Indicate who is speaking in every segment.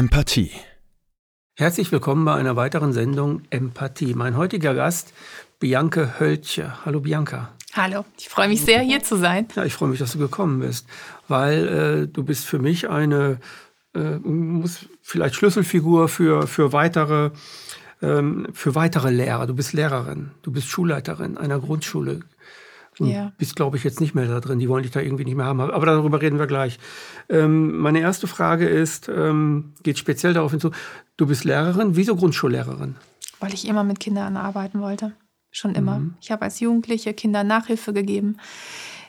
Speaker 1: Empathie.
Speaker 2: Herzlich willkommen bei einer weiteren Sendung Empathie. Mein heutiger Gast, Bianca Höltje. Hallo Bianca.
Speaker 3: Hallo, ich freue mich sehr, hier zu sein.
Speaker 2: Ja, ich freue mich, dass du gekommen bist, weil äh, du bist für mich eine äh, muss vielleicht Schlüsselfigur für, für weitere ähm, für weitere Lehrer. Du bist Lehrerin, du bist Schulleiterin einer Grundschule. Du ja. bist, glaube ich, jetzt nicht mehr da drin. Die wollen dich da irgendwie nicht mehr haben. Aber darüber reden wir gleich. Ähm, meine erste Frage ist, ähm, geht speziell darauf hinzu, du bist Lehrerin. Wieso Grundschullehrerin?
Speaker 3: Weil ich immer mit Kindern arbeiten wollte. Schon immer. Mhm. Ich habe als Jugendliche Kindern Nachhilfe gegeben.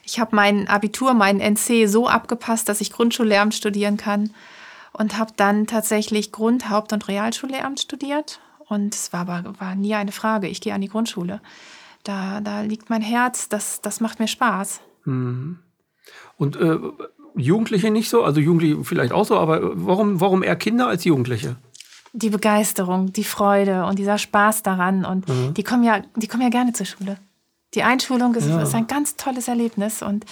Speaker 3: Ich habe mein Abitur, meinen NC so abgepasst, dass ich Grundschullehramt studieren kann. Und habe dann tatsächlich Grund-, Haupt- und Realschullehramt studiert. Und es war aber war nie eine Frage. Ich gehe an die Grundschule. Da, da liegt mein Herz. Das, das macht mir Spaß.
Speaker 2: Mhm. Und äh, Jugendliche nicht so? Also Jugendliche vielleicht auch so, aber warum, warum eher Kinder als Jugendliche?
Speaker 3: die Begeisterung, die Freude und dieser Spaß daran. Und mhm. die, kommen ja, die kommen ja gerne zur Schule. Die Einschulung ist, ja. ist, ein ganz tolles Erlebnis. Und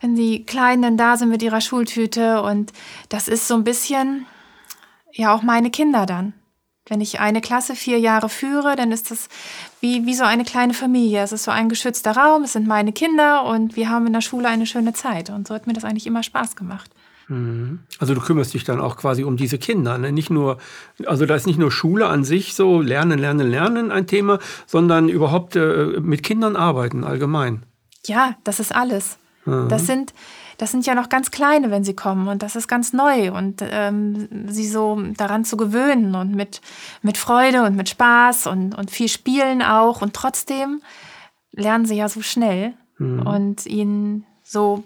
Speaker 3: wenn die Kleinen dann da sind mit ihrer Schultüte und das ist so ein bisschen, ja, auch meine Kinder dann. Wenn ich eine Klasse vier Jahre führe, dann ist das wie, wie so eine kleine Familie. Es ist so ein geschützter Raum, es sind meine Kinder und wir haben in der Schule eine schöne Zeit. Und so hat mir das eigentlich immer Spaß gemacht.
Speaker 2: Mhm. Also du kümmerst dich dann auch quasi um diese Kinder, ne? nicht nur, also da ist nicht nur Schule an sich so lernen, lernen, lernen ein Thema, sondern überhaupt äh, mit Kindern arbeiten allgemein.
Speaker 3: Ja, das ist alles. Mhm. Das sind das sind ja noch ganz kleine, wenn sie kommen und das ist ganz neu und ähm, sie so daran zu gewöhnen und mit mit Freude und mit Spaß und und viel Spielen auch und trotzdem lernen sie ja so schnell mhm. und ihnen so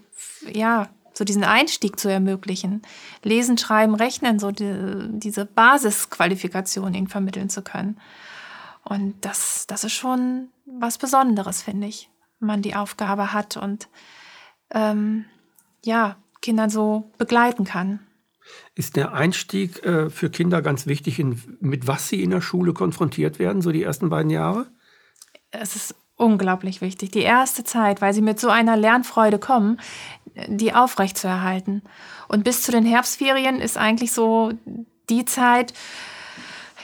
Speaker 3: ja so diesen Einstieg zu ermöglichen, lesen, schreiben, rechnen, so die, diese Basisqualifikation ihnen vermitteln zu können. Und das, das ist schon was Besonderes, finde ich, wenn man die Aufgabe hat und ähm, ja, Kinder so begleiten kann.
Speaker 2: Ist der Einstieg äh, für Kinder ganz wichtig, in, mit was sie in der Schule konfrontiert werden, so die ersten beiden Jahre?
Speaker 3: Es ist unglaublich wichtig. Die erste Zeit, weil sie mit so einer Lernfreude kommen, die aufrechtzuerhalten. Und bis zu den Herbstferien ist eigentlich so die Zeit,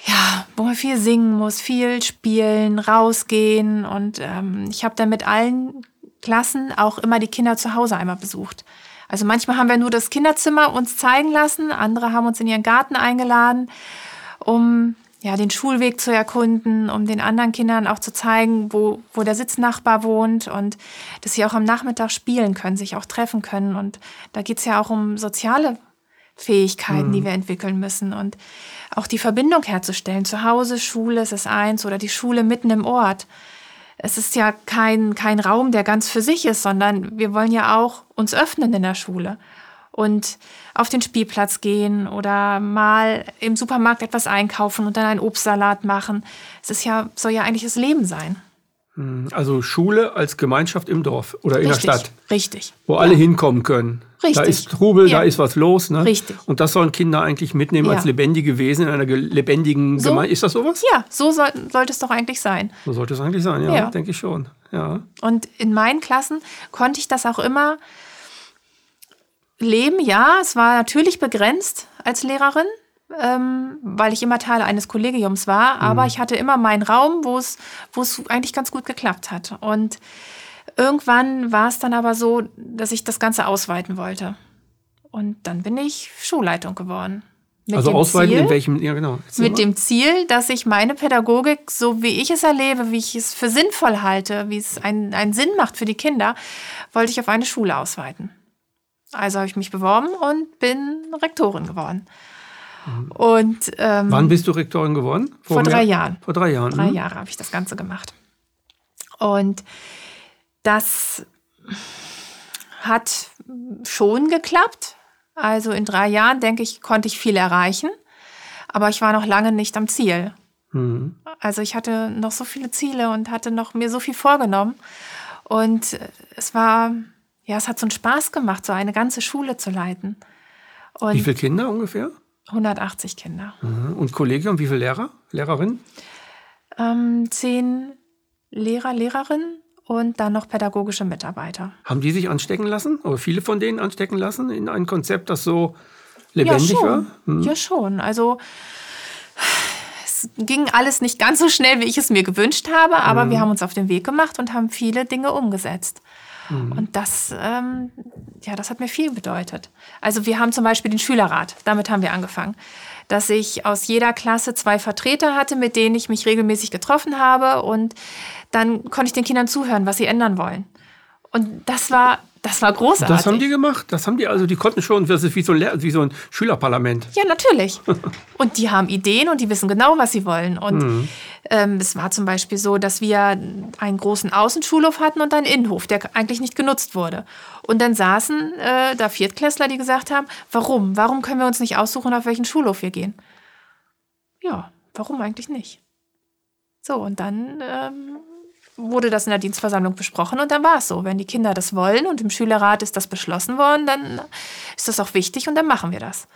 Speaker 3: ja, wo man viel singen muss, viel spielen, rausgehen. Und ähm, ich habe dann mit allen Klassen auch immer die Kinder zu Hause einmal besucht. Also manchmal haben wir nur das Kinderzimmer uns zeigen lassen, andere haben uns in ihren Garten eingeladen, um ja, den Schulweg zu erkunden, um den anderen Kindern auch zu zeigen, wo, wo der Sitznachbar wohnt und dass sie auch am Nachmittag spielen können, sich auch treffen können. Und da geht's ja auch um soziale Fähigkeiten, mhm. die wir entwickeln müssen und auch die Verbindung herzustellen. Zu Hause, Schule ist es eins oder die Schule mitten im Ort. Es ist ja kein, kein Raum, der ganz für sich ist, sondern wir wollen ja auch uns öffnen in der Schule und auf den Spielplatz gehen oder mal im Supermarkt etwas einkaufen und dann einen Obstsalat machen. Es ist ja, soll ja eigentlich das Leben sein.
Speaker 2: Hm, also Schule als Gemeinschaft im Dorf oder in
Speaker 3: Richtig,
Speaker 2: der Stadt.
Speaker 3: Richtig.
Speaker 2: Wo alle hinkommen können.
Speaker 3: Richtig.
Speaker 2: Da ist Trubel, ja. da ist was los. Ne?
Speaker 3: Richtig.
Speaker 2: Und das sollen Kinder eigentlich mitnehmen ja. als lebendige Wesen in einer lebendigen so, Gemeinde. Ist das sowas?
Speaker 3: Ja, so soll, sollte es doch eigentlich sein.
Speaker 2: So sollte es eigentlich sein, ja, ja. denke ich schon. Ja.
Speaker 3: Und in meinen Klassen konnte ich das auch immer Leben, ja, es war natürlich begrenzt als Lehrerin, ähm, weil ich immer Teil eines Kollegiums war, aber mhm. ich hatte immer meinen Raum, wo es, eigentlich ganz gut geklappt hat. Und irgendwann war es dann aber so, dass ich das Ganze ausweiten wollte. Und dann bin ich Schulleitung geworden.
Speaker 2: Mit also ausweiten Ziel, in welchem, ja genau.
Speaker 3: Mit dem Ziel, dass ich meine Pädagogik, so wie ich es erlebe, wie ich es für sinnvoll halte, wie es einen, einen Sinn macht für die Kinder, wollte ich auf eine Schule ausweiten. Also habe ich mich beworben und bin Rektorin geworden. Und,
Speaker 2: ähm, Wann bist du Rektorin geworden?
Speaker 3: Vor, vor drei Jahren.
Speaker 2: Vor drei Jahren.
Speaker 3: Drei mhm. Jahre habe ich das Ganze gemacht. Und das hat schon geklappt. Also in drei Jahren, denke ich, konnte ich viel erreichen. Aber ich war noch lange nicht am Ziel. Mhm. Also ich hatte noch so viele Ziele und hatte noch mir so viel vorgenommen. Und es war ja, es hat so einen Spaß gemacht, so eine ganze Schule zu leiten.
Speaker 2: Und wie viele Kinder ungefähr?
Speaker 3: 180 Kinder.
Speaker 2: Mhm. Und Kollegium, wie viele Lehrer, Lehrerinnen?
Speaker 3: Ähm, zehn Lehrer, Lehrerinnen und dann noch pädagogische Mitarbeiter.
Speaker 2: Haben die sich anstecken lassen oder viele von denen anstecken lassen in ein Konzept, das so lebendig
Speaker 3: ja, schon.
Speaker 2: war?
Speaker 3: Hm. Ja, schon. Also es ging alles nicht ganz so schnell, wie ich es mir gewünscht habe, aber mhm. wir haben uns auf den Weg gemacht und haben viele Dinge umgesetzt. Mhm. Und das, ähm, ja, das hat mir viel bedeutet. Also wir haben zum Beispiel den Schülerrat, damit haben wir angefangen, dass ich aus jeder Klasse zwei Vertreter hatte, mit denen ich mich regelmäßig getroffen habe und dann konnte ich den Kindern zuhören, was sie ändern wollen. Und das war das war großartig.
Speaker 2: Das haben die gemacht? Das haben die, also die konnten schon, das ist wie so ein, wie so ein Schülerparlament.
Speaker 3: Ja, natürlich. und die haben Ideen und die wissen genau, was sie wollen. Und mhm. ähm, es war zum Beispiel so, dass wir einen großen Außenschulhof hatten und einen Innenhof, der eigentlich nicht genutzt wurde. Und dann saßen äh, da Viertklässler, die gesagt haben, warum? Warum können wir uns nicht aussuchen, auf welchen Schulhof wir gehen? Ja, warum eigentlich nicht? So, und dann ähm, wurde das in der Dienstversammlung besprochen und dann war es so. Wenn die Kinder das wollen und im Schülerrat ist das beschlossen worden, dann ist das auch wichtig und dann machen wir das.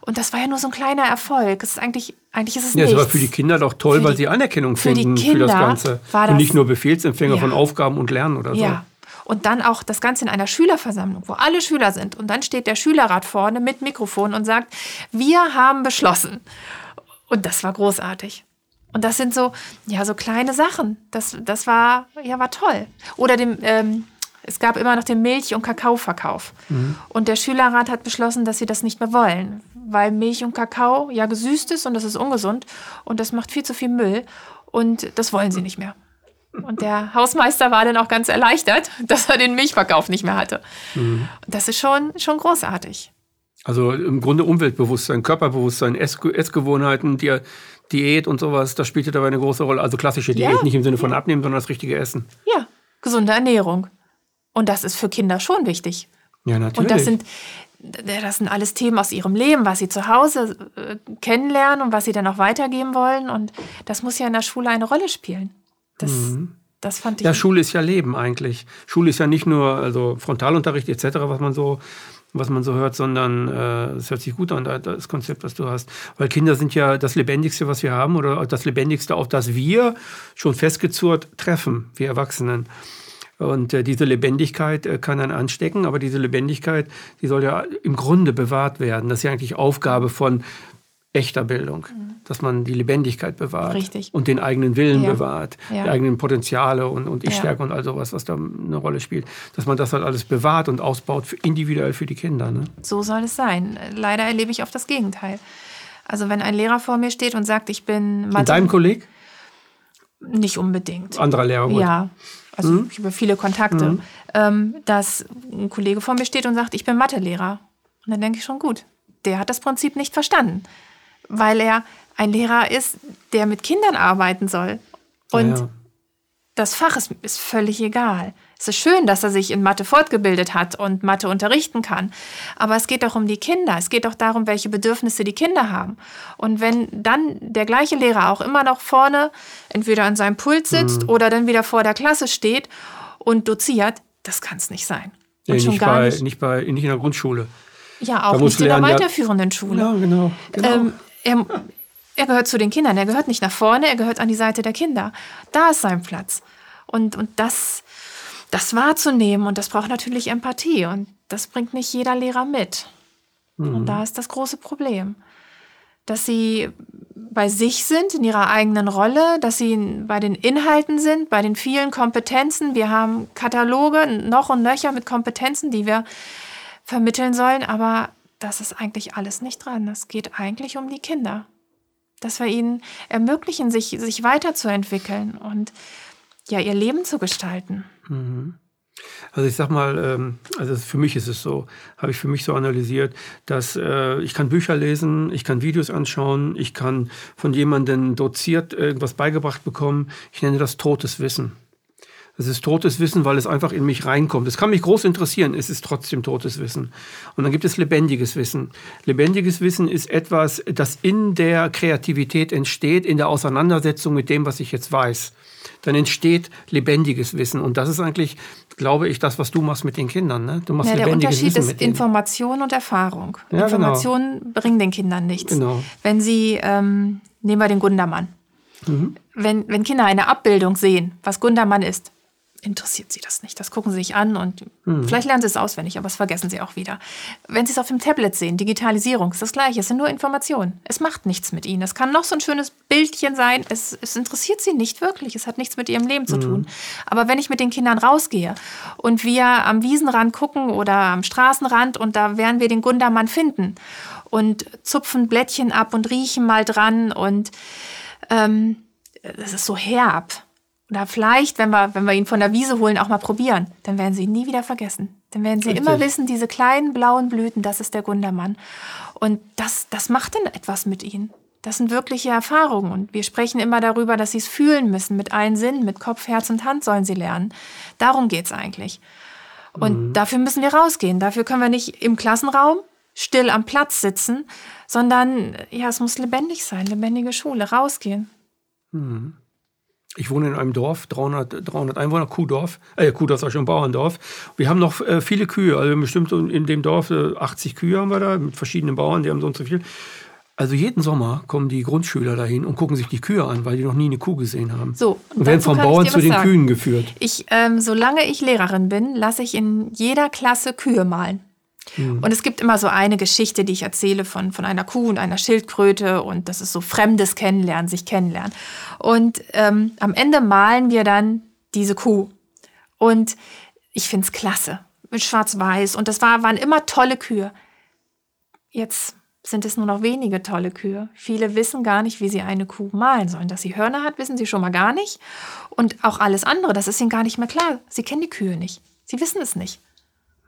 Speaker 3: Und das war ja nur so ein kleiner Erfolg. Es ist eigentlich, eigentlich ist es
Speaker 2: ja,
Speaker 3: nichts.
Speaker 2: Ja, es war für die Kinder doch toll, für weil sie Anerkennung für finden für das Ganze. Das, und nicht nur Befehlsempfänger ja. von Aufgaben und Lernen oder so. Ja.
Speaker 3: Und dann auch das Ganze in einer Schülerversammlung, wo alle Schüler sind. Und dann steht der Schülerrat vorne mit Mikrofon und sagt, wir haben beschlossen. Und das war großartig. Und das sind so, ja, so kleine Sachen. Das, das war, ja, war toll. Oder dem, ähm, es gab immer noch den Milch- und Kakaoverkauf. Mhm. Und der Schülerrat hat beschlossen, dass sie das nicht mehr wollen, weil Milch und Kakao ja gesüßt ist und das ist ungesund und das macht viel zu viel Müll und das wollen sie nicht mehr. Und der Hausmeister war dann auch ganz erleichtert, dass er den Milchverkauf nicht mehr hatte. Mhm. Das ist schon, schon großartig.
Speaker 2: Also im Grunde Umweltbewusstsein, Körperbewusstsein, Essgewohnheiten, die Diät und sowas, das spielt ja dabei eine große Rolle. Also klassische Diät, ja. nicht im Sinne von abnehmen, sondern das richtige Essen.
Speaker 3: Ja, gesunde Ernährung. Und das ist für Kinder schon wichtig.
Speaker 2: Ja, natürlich.
Speaker 3: Und das sind, das sind alles Themen aus ihrem Leben, was sie zu Hause äh, kennenlernen und was sie dann auch weitergeben wollen. Und das muss ja in der Schule eine Rolle spielen. Das, mhm. das fand ich.
Speaker 2: Ja, Schule ist ja Leben eigentlich. Schule ist ja nicht nur also Frontalunterricht etc., was man so was man so hört, sondern äh, es hört sich gut an, das Konzept, was du hast. Weil Kinder sind ja das Lebendigste, was wir haben, oder das Lebendigste, auf das wir schon festgezurrt treffen, wir Erwachsenen. Und äh, diese Lebendigkeit äh, kann dann anstecken, aber diese Lebendigkeit, die soll ja im Grunde bewahrt werden. Das ist ja eigentlich Aufgabe von echter Bildung, mhm. dass man die Lebendigkeit bewahrt
Speaker 3: Richtig.
Speaker 2: und den eigenen Willen ja. bewahrt, ja. die eigenen Potenziale und, und Ich-Stärke ja. und all sowas, was da eine Rolle spielt, dass man das halt alles bewahrt und ausbaut, für, individuell für die Kinder. Ne?
Speaker 3: So soll es sein. Leider erlebe ich oft das Gegenteil. Also wenn ein Lehrer vor mir steht und sagt, ich bin
Speaker 2: Mathe... In deinem Kolleg?
Speaker 3: Nicht unbedingt.
Speaker 2: Anderer Lehrer, gut.
Speaker 3: Ja, also mhm. ich habe viele Kontakte, mhm. ähm, dass ein Kollege vor mir steht und sagt, ich bin Mathelehrer. Und dann denke ich schon, gut, der hat das Prinzip nicht verstanden weil er ein Lehrer ist, der mit Kindern arbeiten soll. Und ja, das Fach ist, ist völlig egal. Es ist schön, dass er sich in Mathe fortgebildet hat und Mathe unterrichten kann. Aber es geht doch um die Kinder. Es geht doch darum, welche Bedürfnisse die Kinder haben. Und wenn dann der gleiche Lehrer auch immer noch vorne entweder an seinem Pult sitzt mhm. oder dann wieder vor der Klasse steht und doziert, das kann es nicht sein.
Speaker 2: Nee, nicht, bei, nicht. nicht, bei, nicht in der Grundschule.
Speaker 3: Ja, auch nicht in der weiterführenden Schule.
Speaker 2: Ja, genau. genau. Ähm,
Speaker 3: er, er gehört zu den Kindern, er gehört nicht nach vorne, er gehört an die Seite der Kinder. Da ist sein Platz. Und, und das, das wahrzunehmen, und das braucht natürlich Empathie. Und das bringt nicht jeder Lehrer mit. Mhm. Und da ist das große Problem. Dass sie bei sich sind, in ihrer eigenen Rolle, dass sie bei den Inhalten sind, bei den vielen Kompetenzen. Wir haben Kataloge noch und nöcher mit Kompetenzen, die wir vermitteln sollen, aber das ist eigentlich alles nicht dran. Es geht eigentlich um die Kinder. Dass wir ihnen ermöglichen, sich, sich weiterzuentwickeln und ja, ihr Leben zu gestalten.
Speaker 2: Mhm. Also ich sag mal, ähm, also für mich ist es so, habe ich für mich so analysiert, dass äh, ich kann Bücher lesen, ich kann Videos anschauen, ich kann von jemandem doziert irgendwas beigebracht bekommen. Ich nenne das totes Wissen. Das ist totes Wissen, weil es einfach in mich reinkommt. Es kann mich groß interessieren, es ist trotzdem totes Wissen. Und dann gibt es lebendiges Wissen. Lebendiges Wissen ist etwas, das in der Kreativität entsteht, in der Auseinandersetzung mit dem, was ich jetzt weiß. Dann entsteht lebendiges Wissen. Und das ist eigentlich, glaube ich, das, was du machst mit den Kindern. Ne? Du machst
Speaker 3: ja,
Speaker 2: der
Speaker 3: lebendiges
Speaker 2: Unterschied
Speaker 3: Wissen ist Information und Erfahrung.
Speaker 2: Ja,
Speaker 3: Informationen
Speaker 2: genau.
Speaker 3: bringen den Kindern nichts.
Speaker 2: Genau.
Speaker 3: Wenn sie, ähm, nehmen wir den Gundermann. Mhm. Wenn, wenn Kinder eine Abbildung sehen, was Gundermann ist, interessiert sie das nicht. Das gucken sie sich an und mhm. vielleicht lernen sie es auswendig, aber das vergessen sie auch wieder. Wenn sie es auf dem Tablet sehen, Digitalisierung ist das Gleiche. Es sind nur Informationen. Es macht nichts mit ihnen. Es kann noch so ein schönes Bildchen sein. Es, es interessiert sie nicht wirklich. Es hat nichts mit ihrem Leben zu tun. Mhm. Aber wenn ich mit den Kindern rausgehe und wir am Wiesenrand gucken oder am Straßenrand und da werden wir den Gundermann finden und zupfen Blättchen ab und riechen mal dran und ähm, das ist so herb oder vielleicht, wenn wir, wenn wir ihn von der Wiese holen, auch mal probieren, dann werden sie ihn nie wieder vergessen. Dann werden sie Richtig. immer wissen, diese kleinen blauen Blüten, das ist der Gundermann. Und das, das macht dann etwas mit ihnen. Das sind wirkliche Erfahrungen. Und wir sprechen immer darüber, dass sie es fühlen müssen. Mit allen Sinnen, mit Kopf, Herz und Hand sollen sie lernen. Darum geht es eigentlich. Und mhm. dafür müssen wir rausgehen. Dafür können wir nicht im Klassenraum still am Platz sitzen, sondern ja, es muss lebendig sein, lebendige Schule, rausgehen.
Speaker 2: Mhm. Ich wohne in einem Dorf, 300, 300 Einwohner, Kuhdorf, äh, Kuhdorf ist auch schon Bauerndorf. Wir haben noch äh, viele Kühe, also bestimmt in dem Dorf äh, 80 Kühe haben wir da, mit verschiedenen Bauern, die haben so und so viel. Also jeden Sommer kommen die Grundschüler dahin und gucken sich die Kühe an, weil die noch nie eine Kuh gesehen haben.
Speaker 3: So,
Speaker 2: und, werden vom Bauern zu den sagen. Kühen geführt.
Speaker 3: Ich, ähm, solange ich Lehrerin bin, lasse ich in jeder Klasse Kühe malen. Mhm. Und es gibt immer so eine Geschichte, die ich erzähle von, von einer Kuh und einer Schildkröte und das ist so fremdes Kennenlernen, sich kennenlernen. Und ähm, am Ende malen wir dann diese Kuh. Und ich finde es klasse. Mit Schwarz-Weiß. Und das war, waren immer tolle Kühe. Jetzt sind es nur noch wenige tolle Kühe. Viele wissen gar nicht, wie sie eine Kuh malen sollen. Dass sie Hörner hat, wissen sie schon mal gar nicht. Und auch alles andere, das ist ihnen gar nicht mehr klar. Sie kennen die Kühe nicht. Sie wissen es nicht.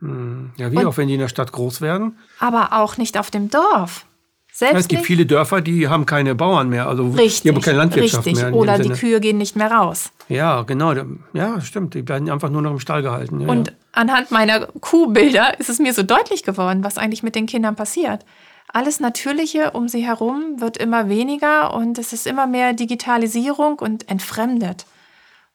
Speaker 2: Hm. Ja, wie und, auch wenn die in der Stadt groß werden.
Speaker 3: Aber auch nicht auf dem Dorf. Selbst
Speaker 2: ja, es gibt
Speaker 3: nicht.
Speaker 2: viele Dörfer, die haben keine Bauern mehr, also
Speaker 3: richtig,
Speaker 2: die haben keine Landwirtschaft
Speaker 3: richtig.
Speaker 2: mehr.
Speaker 3: Oder die Kühe gehen nicht mehr raus.
Speaker 2: Ja, genau. Ja, stimmt. Die werden einfach nur noch im Stall gehalten. Ja,
Speaker 3: und
Speaker 2: ja.
Speaker 3: anhand meiner Kuhbilder ist es mir so deutlich geworden, was eigentlich mit den Kindern passiert. Alles Natürliche um sie herum wird immer weniger und es ist immer mehr Digitalisierung und entfremdet.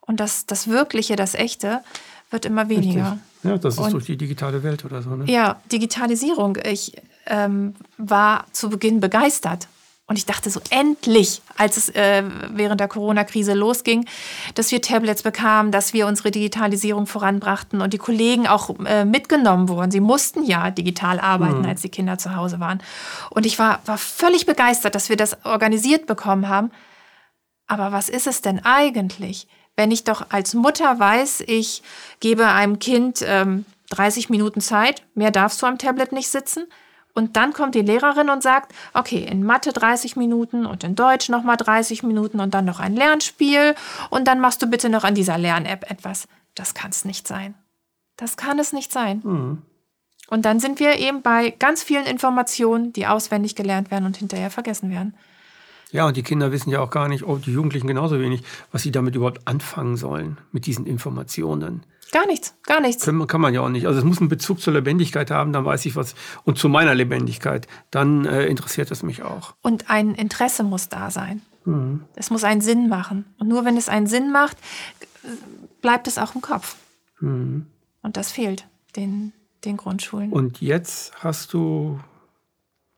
Speaker 3: Und das, das Wirkliche, das Echte wird immer weniger.
Speaker 2: Richtig. Ja, das ist und, durch die digitale Welt oder so. Ne?
Speaker 3: Ja, Digitalisierung. Ich ähm, war zu Beginn begeistert. Und ich dachte so, endlich, als es äh, während der Corona-Krise losging, dass wir Tablets bekamen, dass wir unsere Digitalisierung voranbrachten und die Kollegen auch äh, mitgenommen wurden. Sie mussten ja digital arbeiten, mhm. als die Kinder zu Hause waren. Und ich war, war völlig begeistert, dass wir das organisiert bekommen haben. Aber was ist es denn eigentlich? Wenn ich doch als Mutter weiß, ich gebe einem Kind ähm, 30 Minuten Zeit, mehr darfst du am Tablet nicht sitzen. Und dann kommt die Lehrerin und sagt, okay, in Mathe 30 Minuten und in Deutsch nochmal 30 Minuten und dann noch ein Lernspiel und dann machst du bitte noch an dieser Lern-App etwas. Das kann es nicht sein. Das kann es nicht sein. Mhm. Und dann sind wir eben bei ganz vielen Informationen, die auswendig gelernt werden und hinterher vergessen werden.
Speaker 2: Ja, und die Kinder wissen ja auch gar nicht, oh, die Jugendlichen genauso wenig, was sie damit überhaupt anfangen sollen, mit diesen Informationen.
Speaker 3: Gar nichts, gar nichts.
Speaker 2: Kann, kann man ja auch nicht. Also es muss einen Bezug zur Lebendigkeit haben, dann weiß ich was. Und zu meiner Lebendigkeit, dann äh, interessiert es mich auch.
Speaker 3: Und ein Interesse muss da sein. Mhm. Es muss einen Sinn machen. Und nur wenn es einen Sinn macht, bleibt es auch im Kopf. Mhm. Und das fehlt den, den Grundschulen.
Speaker 2: Und jetzt hast du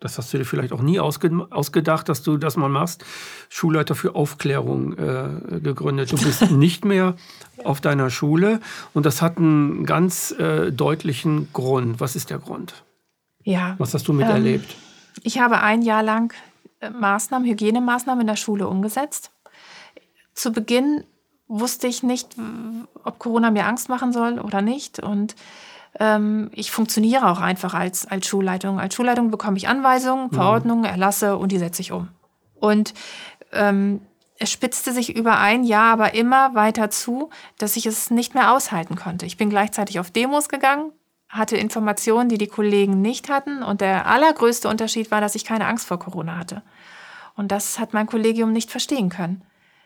Speaker 2: das hast du dir vielleicht auch nie ausge ausgedacht, dass du das mal machst, Schulleiter für Aufklärung äh, gegründet. Du bist nicht mehr auf deiner Schule und das hat einen ganz äh, deutlichen Grund. Was ist der Grund?
Speaker 3: Ja.
Speaker 2: Was hast du miterlebt?
Speaker 3: Ähm, ich habe ein Jahr lang äh, Maßnahmen, Hygienemaßnahmen in der Schule umgesetzt. Zu Beginn wusste ich nicht, ob Corona mir Angst machen soll oder nicht und ich funktioniere auch einfach als, als Schulleitung. Als Schulleitung bekomme ich Anweisungen, mhm. Verordnungen, Erlasse und die setze ich um. Und ähm, es spitzte sich über ein Jahr aber immer weiter zu, dass ich es nicht mehr aushalten konnte. Ich bin gleichzeitig auf Demos gegangen, hatte Informationen, die die Kollegen nicht hatten. Und der allergrößte Unterschied war, dass ich keine Angst vor Corona hatte. Und das hat mein Kollegium nicht verstehen können.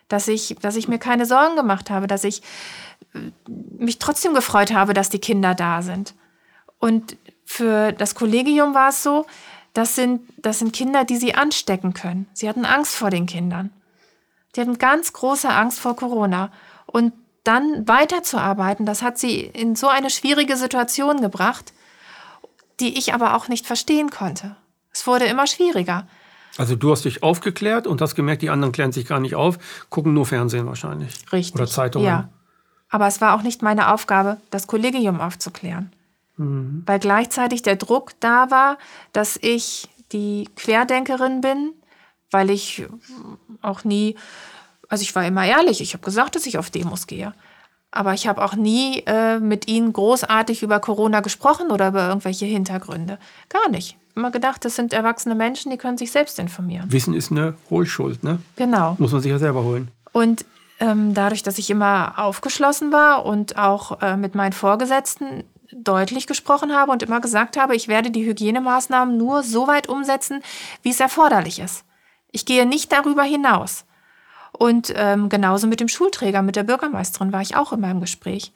Speaker 3: Dass ich, dass ich mir keine Sorgen gemacht habe, dass ich mich trotzdem gefreut habe, dass die Kinder da sind. Und für das Kollegium war es so, das sind, das sind Kinder, die sie anstecken können. Sie hatten Angst vor den Kindern. Die hatten ganz große Angst vor Corona. Und dann weiterzuarbeiten, das hat sie in so eine schwierige Situation gebracht, die ich aber auch nicht verstehen konnte. Es wurde immer schwieriger.
Speaker 2: Also du hast dich aufgeklärt und hast gemerkt, die anderen klären sich gar nicht auf, gucken nur Fernsehen wahrscheinlich.
Speaker 3: Richtig.
Speaker 2: Oder Zeitungen.
Speaker 3: Ja. Aber es war auch nicht meine Aufgabe, das Kollegium aufzuklären. Mhm. Weil gleichzeitig der Druck da war, dass ich die Querdenkerin bin, weil ich auch nie, also ich war immer ehrlich, ich habe gesagt, dass ich auf Demos gehe. Aber ich habe auch nie äh, mit ihnen großartig über Corona gesprochen oder über irgendwelche Hintergründe. Gar nicht. Immer gedacht, das sind erwachsene Menschen, die können sich selbst informieren.
Speaker 2: Wissen ist eine Hohlschuld, ne?
Speaker 3: Genau.
Speaker 2: Muss man sich ja selber holen.
Speaker 3: Und ähm, dadurch, dass ich immer aufgeschlossen war und auch äh, mit meinen Vorgesetzten deutlich gesprochen habe und immer gesagt habe, ich werde die Hygienemaßnahmen nur so weit umsetzen, wie es erforderlich ist. Ich gehe nicht darüber hinaus. Und ähm, genauso mit dem Schulträger, mit der Bürgermeisterin war ich auch in meinem Gespräch.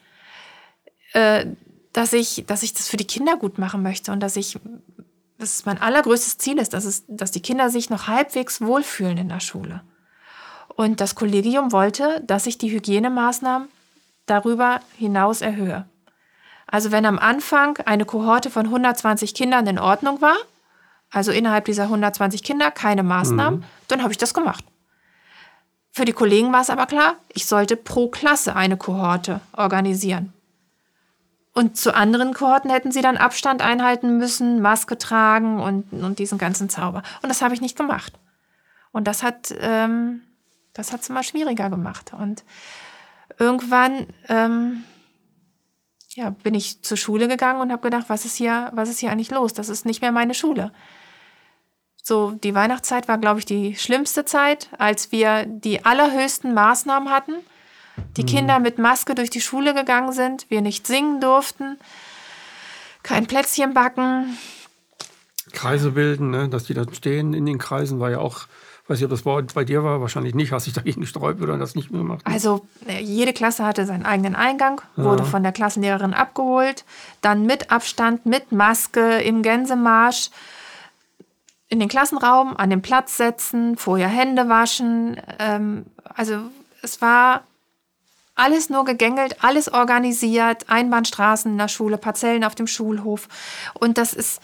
Speaker 3: Äh, dass ich, dass ich das für die Kinder gut machen möchte und dass ich, dass mein allergrößtes Ziel ist, dass, es, dass die Kinder sich noch halbwegs wohlfühlen in der Schule. Und das Kollegium wollte, dass ich die Hygienemaßnahmen darüber hinaus erhöhe. Also wenn am Anfang eine Kohorte von 120 Kindern in Ordnung war, also innerhalb dieser 120 Kinder keine Maßnahmen, mhm. dann habe ich das gemacht. Für die Kollegen war es aber klar, ich sollte pro Klasse eine Kohorte organisieren. Und zu anderen Kohorten hätten sie dann Abstand einhalten müssen, Maske tragen und, und diesen ganzen Zauber. Und das habe ich nicht gemacht. Und das hat ähm, das hat es immer schwieriger gemacht. Und irgendwann ähm, ja, bin ich zur Schule gegangen und habe gedacht, was ist hier, was ist hier eigentlich los? Das ist nicht mehr meine Schule. So, die Weihnachtszeit war, glaube ich, die schlimmste Zeit, als wir die allerhöchsten Maßnahmen hatten. Die mhm. Kinder mit Maske durch die Schule gegangen sind, wir nicht singen durften, kein Plätzchen backen.
Speaker 2: Kreise bilden, ne? dass die da stehen in den Kreisen, war ja auch weiß nicht, ob das bei, bei dir war, wahrscheinlich nicht. Hast dich dagegen gesträubt oder das nicht mehr gemacht?
Speaker 3: Also äh, jede Klasse hatte seinen eigenen Eingang, wurde ja. von der Klassenlehrerin abgeholt, dann mit Abstand, mit Maske im Gänsemarsch in den Klassenraum, an den Platz setzen, vorher Hände waschen. Ähm, also es war alles nur gegängelt, alles organisiert, Einbahnstraßen in der Schule, Parzellen auf dem Schulhof. Und das ist,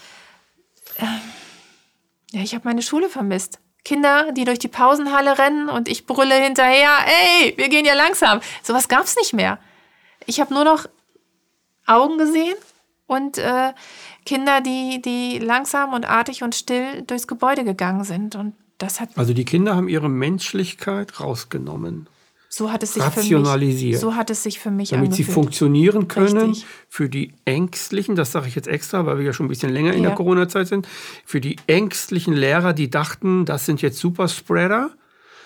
Speaker 3: äh, ja, ich habe meine Schule vermisst. Kinder, die durch die Pausenhalle rennen und ich brülle hinterher, ey, wir gehen ja langsam. Sowas gab es nicht mehr. Ich habe nur noch Augen gesehen und äh, Kinder, die, die langsam und artig und still durchs Gebäude gegangen sind. Und das hat.
Speaker 2: Also die Kinder haben ihre Menschlichkeit rausgenommen.
Speaker 3: So hat es sich
Speaker 2: rationalisiert.
Speaker 3: Für mich, so hat es sich für mich
Speaker 2: Damit angefühlt. sie funktionieren können Richtig. für die Ängstlichen, das sage ich jetzt extra, weil wir ja schon ein bisschen länger in ja. der Corona-Zeit sind, für die ängstlichen Lehrer, die dachten, das sind jetzt Superspreader.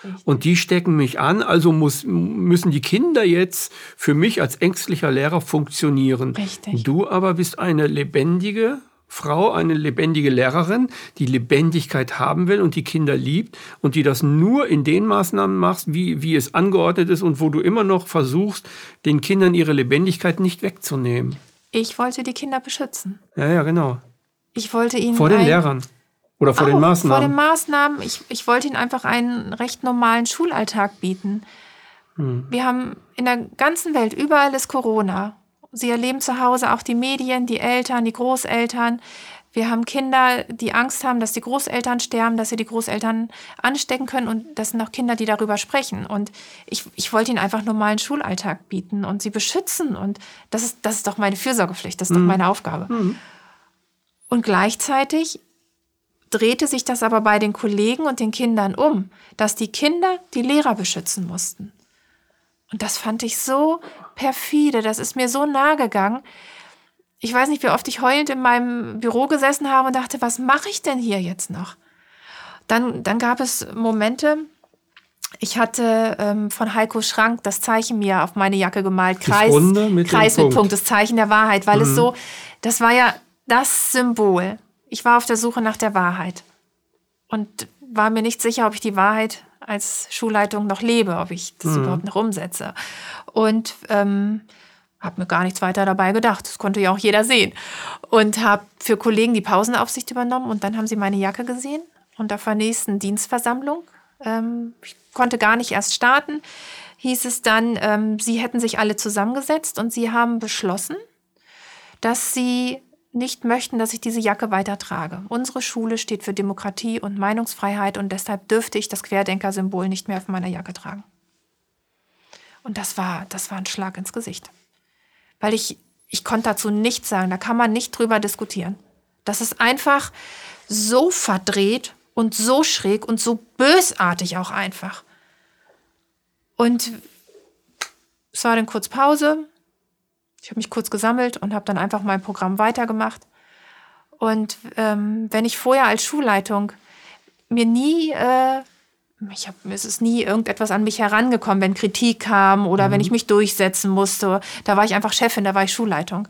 Speaker 2: Richtig. Und die stecken mich an, also muss, müssen die Kinder jetzt für mich als ängstlicher Lehrer funktionieren. Richtig. Du aber bist eine lebendige, Frau, eine lebendige Lehrerin, die Lebendigkeit haben will und die Kinder liebt und die das nur in den Maßnahmen machst, wie, wie es angeordnet ist und wo du immer noch versuchst, den Kindern ihre Lebendigkeit nicht wegzunehmen.
Speaker 3: Ich wollte die Kinder beschützen.
Speaker 2: Ja, ja, genau.
Speaker 3: Ich wollte ihnen.
Speaker 2: Vor den Lehrern. Oder vor den Maßnahmen.
Speaker 3: Vor den Maßnahmen. Ich, ich wollte ihnen einfach einen recht normalen Schulalltag bieten. Hm. Wir haben in der ganzen Welt, überall ist Corona. Sie erleben zu Hause auch die Medien, die Eltern, die Großeltern. Wir haben Kinder, die Angst haben, dass die Großeltern sterben, dass sie die Großeltern anstecken können. Und das sind auch Kinder, die darüber sprechen. Und ich, ich wollte ihnen einfach normalen Schulalltag bieten und sie beschützen. Und das ist, das ist doch meine Fürsorgepflicht, das ist mhm. doch meine Aufgabe. Mhm. Und gleichzeitig drehte sich das aber bei den Kollegen und den Kindern um, dass die Kinder die Lehrer beschützen mussten. Und das fand ich so perfide, das ist mir so nahe gegangen. Ich weiß nicht, wie oft ich heulend in meinem Büro gesessen habe und dachte, was mache ich denn hier jetzt noch? Dann, dann gab es Momente, ich hatte ähm, von Heiko Schrank das Zeichen mir auf meine Jacke gemalt, Kreis, mit, Kreis mit Punkt. Punkt, das Zeichen der Wahrheit, weil mhm. es so, das war ja das Symbol. Ich war auf der Suche nach der Wahrheit und war mir nicht sicher, ob ich die Wahrheit als Schulleitung noch lebe, ob ich das mhm. überhaupt noch umsetze. Und ähm, habe mir gar nichts weiter dabei gedacht. Das konnte ja auch jeder sehen. Und habe für Kollegen die Pausenaufsicht übernommen und dann haben sie meine Jacke gesehen und auf der nächsten Dienstversammlung. Ähm, ich konnte gar nicht erst starten. Hieß es dann, ähm, sie hätten sich alle zusammengesetzt und sie haben beschlossen, dass sie nicht möchten, dass ich diese Jacke weitertrage. Unsere Schule steht für Demokratie und Meinungsfreiheit und deshalb dürfte ich das Querdenker-Symbol nicht mehr auf meiner Jacke tragen. Und das war, das war ein Schlag ins Gesicht. Weil ich, ich konnte dazu nichts sagen. Da kann man nicht drüber diskutieren. Das ist einfach so verdreht und so schräg und so bösartig auch einfach. Und es war dann kurz Pause. Ich habe mich kurz gesammelt und habe dann einfach mein Programm weitergemacht. Und ähm, wenn ich vorher als Schulleitung mir nie, äh, ich hab, es ist nie irgendetwas an mich herangekommen, wenn Kritik kam oder mhm. wenn ich mich durchsetzen musste. Da war ich einfach Chefin, da war ich Schulleitung.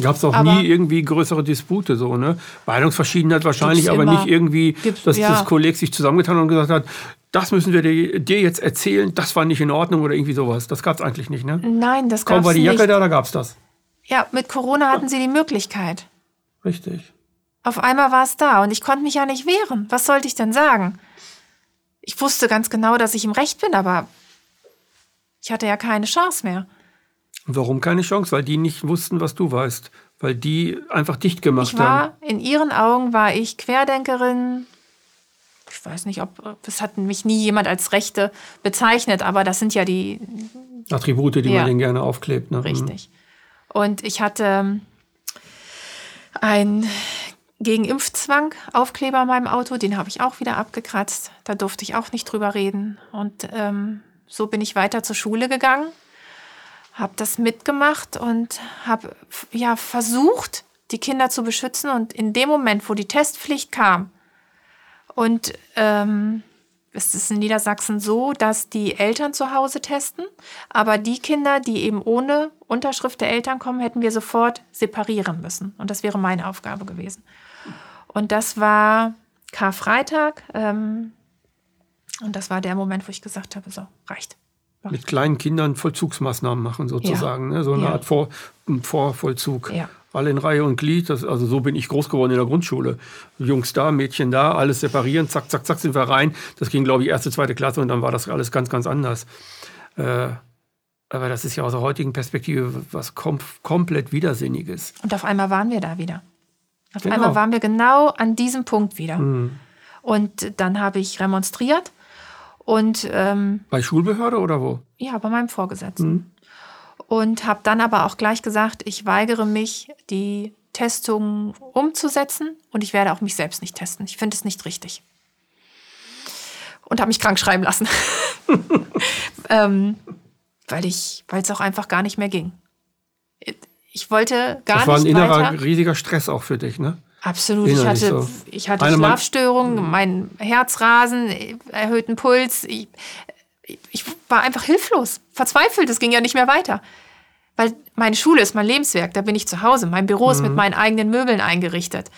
Speaker 2: Gab es auch aber nie irgendwie größere Dispute so, ne? Meinungsverschiedenheit wahrscheinlich, aber immer. nicht irgendwie, dass ja. das Kolleg sich zusammengetan hat und gesagt hat, das müssen wir dir, jetzt erzählen, das war nicht in Ordnung oder irgendwie sowas. Das gab es eigentlich nicht, ne?
Speaker 3: Nein, das
Speaker 2: gab es nicht. Kaum war die Jacke nicht. da, da gab es das.
Speaker 3: Ja, mit Corona hatten sie die Möglichkeit.
Speaker 2: Richtig.
Speaker 3: Auf einmal war es da und ich konnte mich ja nicht wehren. Was sollte ich denn sagen? Ich wusste ganz genau, dass ich im Recht bin, aber ich hatte ja keine Chance mehr.
Speaker 2: Warum keine Chance? Weil die nicht wussten, was du weißt. Weil die einfach dicht gemacht
Speaker 3: ich war,
Speaker 2: haben.
Speaker 3: In ihren Augen war ich Querdenkerin. Ich weiß nicht, ob es hat mich nie jemand als Rechte bezeichnet, aber das sind ja die
Speaker 2: Attribute, die ja, man denen gerne aufklebt. Ne?
Speaker 3: Richtig. Und ich hatte ein gegen Impfzwang Aufkleber an meinem Auto, den habe ich auch wieder abgekratzt. Da durfte ich auch nicht drüber reden. Und ähm, so bin ich weiter zur Schule gegangen, habe das mitgemacht und habe ja versucht, die Kinder zu beschützen. Und in dem Moment, wo die Testpflicht kam und ähm, es ist in Niedersachsen so, dass die Eltern zu Hause testen, aber die Kinder, die eben ohne Unterschrift der Eltern kommen, hätten wir sofort separieren müssen. Und das wäre meine Aufgabe gewesen. Und das war Karfreitag. Ähm, und das war der Moment, wo ich gesagt habe, so,
Speaker 2: reicht. Mit kleinen Kindern Vollzugsmaßnahmen machen sozusagen, ja. ne? so eine ja. Art Vor Vorvollzug. Ja. Alle in Reihe und Glied, das, also so bin ich groß geworden in der Grundschule. Jungs da, Mädchen da, alles separieren, zack, zack, zack, sind wir rein. Das ging, glaube ich, erste, zweite Klasse und dann war das alles ganz, ganz anders. Äh, aber das ist ja aus der heutigen Perspektive was kom komplett Widersinniges.
Speaker 3: Und auf einmal waren wir da wieder. Auf genau. einmal waren wir genau an diesem Punkt wieder. Mhm. Und dann habe ich remonstriert. Und, ähm,
Speaker 2: bei Schulbehörde oder wo?
Speaker 3: Ja, bei meinem Vorgesetzten. Mhm. Und habe dann aber auch gleich gesagt, ich weigere mich, die Testung umzusetzen und ich werde auch mich selbst nicht testen. Ich finde es nicht richtig. Und habe mich krank schreiben lassen. ähm, weil es auch einfach gar nicht mehr ging ich wollte gar nicht. Das war ein
Speaker 2: innerer
Speaker 3: weiter.
Speaker 2: riesiger Stress auch für dich, ne?
Speaker 3: Absolut. ich hatte, so. ich hatte Schlafstörungen, mein Herzrasen, erhöhten Puls. Ich, ich war einfach hilflos, verzweifelt. Es ging ja nicht mehr weiter. Weil meine Schule ist mein Lebenswerk, da bin ich zu Hause. Mein Büro mhm. ist mit mhm. meinen eigenen Möbeln eingerichtet.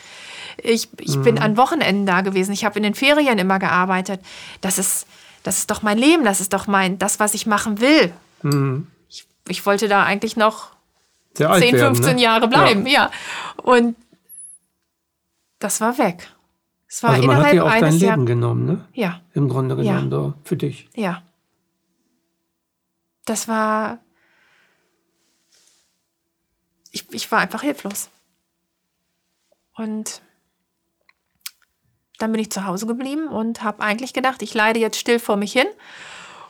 Speaker 3: Ich, ich mhm. bin an Wochenenden da gewesen. Ich habe in den Ferien immer gearbeitet. Das ist, das ist doch mein Leben, das ist doch mein, das, was ich machen will. Mhm. Ich, ich wollte da eigentlich noch sehr 10, werden, 15 ne? Jahre bleiben, ja. ja. Und das war weg.
Speaker 2: Es war also man hat dir auch dein Leben Jahr genommen, ne?
Speaker 3: Ja.
Speaker 2: Im Grunde genommen, ja. da, für dich.
Speaker 3: Ja. Das war. Ich, ich war einfach hilflos. Und dann bin ich zu Hause geblieben und habe eigentlich gedacht, ich leide jetzt still vor mich hin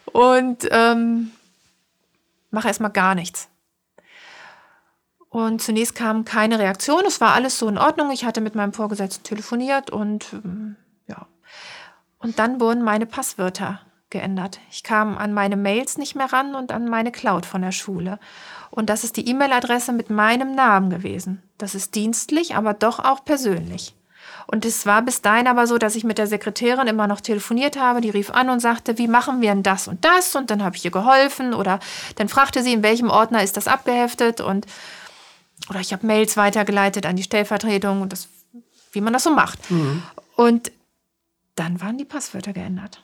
Speaker 3: und ähm, mache erstmal gar nichts. Und zunächst kam keine Reaktion. Es war alles so in Ordnung. Ich hatte mit meinem Vorgesetzten telefoniert und ähm, ja. Und dann wurden meine Passwörter geändert. Ich kam an meine Mails nicht mehr ran und an meine Cloud von der Schule. Und das ist die E-Mail-Adresse mit meinem Namen gewesen. Das ist dienstlich, aber doch auch persönlich. Und es war bis dahin aber so, dass ich mit der Sekretärin immer noch telefoniert habe. Die rief an und sagte, wie machen wir denn das und das? Und dann habe ich ihr geholfen. Oder dann fragte sie, in welchem Ordner ist das abgeheftet? Und oder ich habe Mails weitergeleitet an die Stellvertretung und das, wie man das so macht. Mhm. Und dann waren die Passwörter geändert.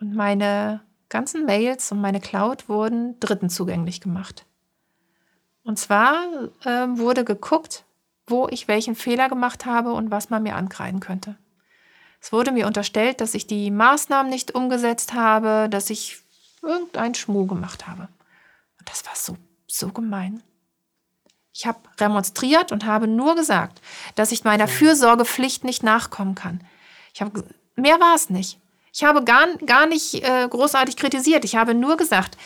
Speaker 3: Und meine ganzen Mails und meine Cloud wurden Dritten zugänglich gemacht. Und zwar äh, wurde geguckt, wo ich welchen Fehler gemacht habe und was man mir ankreiden könnte. Es wurde mir unterstellt, dass ich die Maßnahmen nicht umgesetzt habe, dass ich irgendeinen Schmuh gemacht habe. Und das war so, so gemein. Ich habe remonstriert und habe nur gesagt, dass ich meiner Fürsorgepflicht nicht nachkommen kann. Ich habe mehr war es nicht. Ich habe gar, gar nicht äh, großartig kritisiert. Ich habe nur gesagt,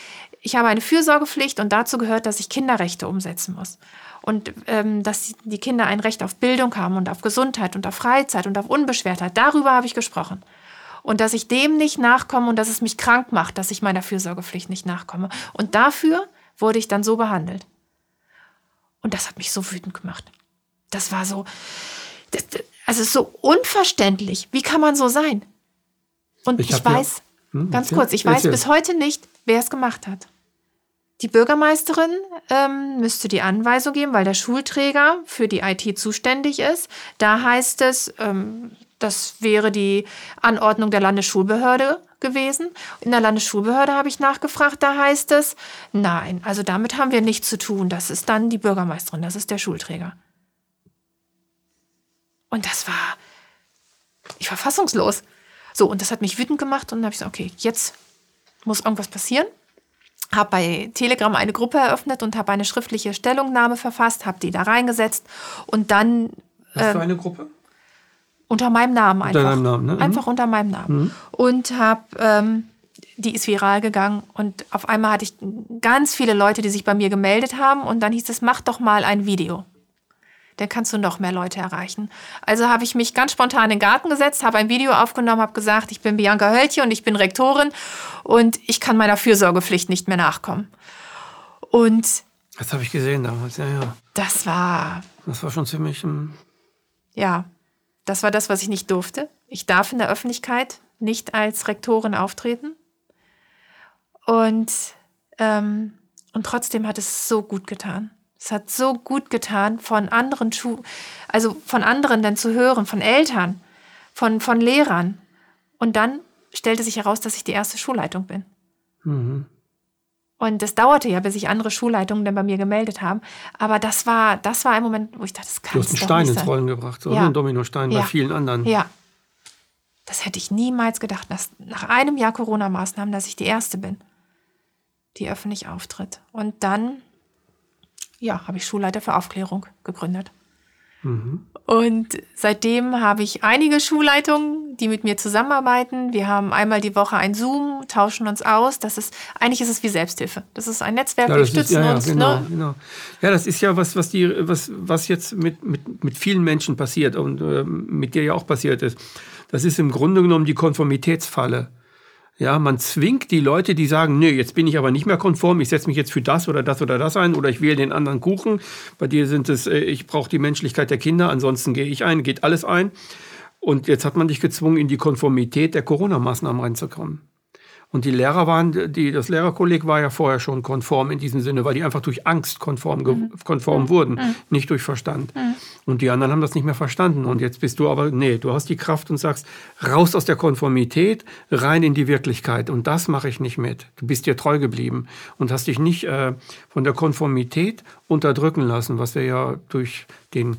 Speaker 3: ich habe eine Fürsorgepflicht und dazu gehört, dass ich Kinderrechte umsetzen muss. Und ähm, dass die Kinder ein Recht auf Bildung haben und auf Gesundheit und auf Freizeit und auf Unbeschwertheit. Darüber habe ich gesprochen. Und dass ich dem nicht nachkomme und dass es mich krank macht, dass ich meiner Fürsorgepflicht nicht nachkomme. Und dafür wurde ich dann so behandelt. Und das hat mich so wütend gemacht. Das war so, das, also so unverständlich. Wie kann man so sein? Und ich, ich weiß, ja, hm, ganz kurz, ich weiß bis heute nicht, wer es gemacht hat. Die Bürgermeisterin ähm, müsste die Anweisung geben, weil der Schulträger für die IT zuständig ist. Da heißt es, ähm, das wäre die Anordnung der Landesschulbehörde gewesen. In der Landesschulbehörde habe ich nachgefragt, da heißt es, nein, also damit haben wir nichts zu tun. Das ist dann die Bürgermeisterin, das ist der Schulträger. Und das war, ich war fassungslos. So, und das hat mich wütend gemacht und dann habe ich gesagt, okay, jetzt muss irgendwas passieren habe bei Telegram eine Gruppe eröffnet und habe eine schriftliche Stellungnahme verfasst, habe die da reingesetzt und dann.
Speaker 2: Was für ähm, eine Gruppe?
Speaker 3: Unter meinem Namen einfach. Unter deinem Namen, ne? Einfach unter meinem Namen. Mhm. Und habe, ähm, die ist viral gegangen und auf einmal hatte ich ganz viele Leute, die sich bei mir gemeldet haben und dann hieß es, mach doch mal ein Video dann kannst du noch mehr Leute erreichen. Also habe ich mich ganz spontan in den Garten gesetzt, habe ein Video aufgenommen, habe gesagt, ich bin Bianca Höltje und ich bin Rektorin und ich kann meiner Fürsorgepflicht nicht mehr nachkommen. Und
Speaker 2: das habe ich gesehen damals, ja, ja.
Speaker 3: Das war.
Speaker 2: Das war schon ziemlich. Um
Speaker 3: ja, das war das, was ich nicht durfte. Ich darf in der Öffentlichkeit nicht als Rektorin auftreten. Und, ähm, und trotzdem hat es so gut getan. Es hat so gut getan, von anderen Schu also von anderen dann zu hören, von Eltern, von, von Lehrern. Und dann stellte sich heraus, dass ich die erste Schulleitung bin. Mhm. Und das dauerte ja, bis sich andere Schulleitungen dann bei mir gemeldet haben. Aber das war, das war ein Moment, wo ich dachte, das kann
Speaker 2: Du hast einen Stein ins Rollen gebracht, so ja. ein Dominostein ja. bei vielen anderen.
Speaker 3: Ja. Das hätte ich niemals gedacht, dass nach einem Jahr Corona-Maßnahmen, dass ich die Erste bin, die öffentlich auftritt. Und dann ja, habe ich Schulleiter für Aufklärung gegründet. Mhm. Und seitdem habe ich einige Schulleitungen, die mit mir zusammenarbeiten. Wir haben einmal die Woche ein Zoom, tauschen uns aus. Das ist eigentlich ist es wie Selbsthilfe. Das ist ein Netzwerk, ja, wir stützen ist, ja, ja, uns.
Speaker 2: Genau, ne? genau. Ja, das ist ja was, was die, was, was jetzt mit, mit, mit vielen Menschen passiert und äh, mit dir ja auch passiert ist. Das ist im Grunde genommen die Konformitätsfalle. Ja, man zwingt die Leute, die sagen, nee, jetzt bin ich aber nicht mehr konform, ich setze mich jetzt für das oder das oder das ein oder ich wähle den anderen Kuchen. Bei dir sind es, äh, ich brauche die Menschlichkeit der Kinder, ansonsten gehe ich ein, geht alles ein. Und jetzt hat man dich gezwungen, in die Konformität der Corona-Maßnahmen reinzukommen. Und die Lehrer waren, die, das Lehrerkolleg war ja vorher schon konform in diesem Sinne, weil die einfach durch Angst konform, mhm. konform mhm. wurden, mhm. nicht durch Verstand. Mhm. Und die anderen haben das nicht mehr verstanden. Und jetzt bist du aber, nee, du hast die Kraft und sagst, raus aus der Konformität, rein in die Wirklichkeit. Und das mache ich nicht mit. Du bist dir treu geblieben und hast dich nicht äh, von der Konformität unterdrücken lassen, was wir ja durch den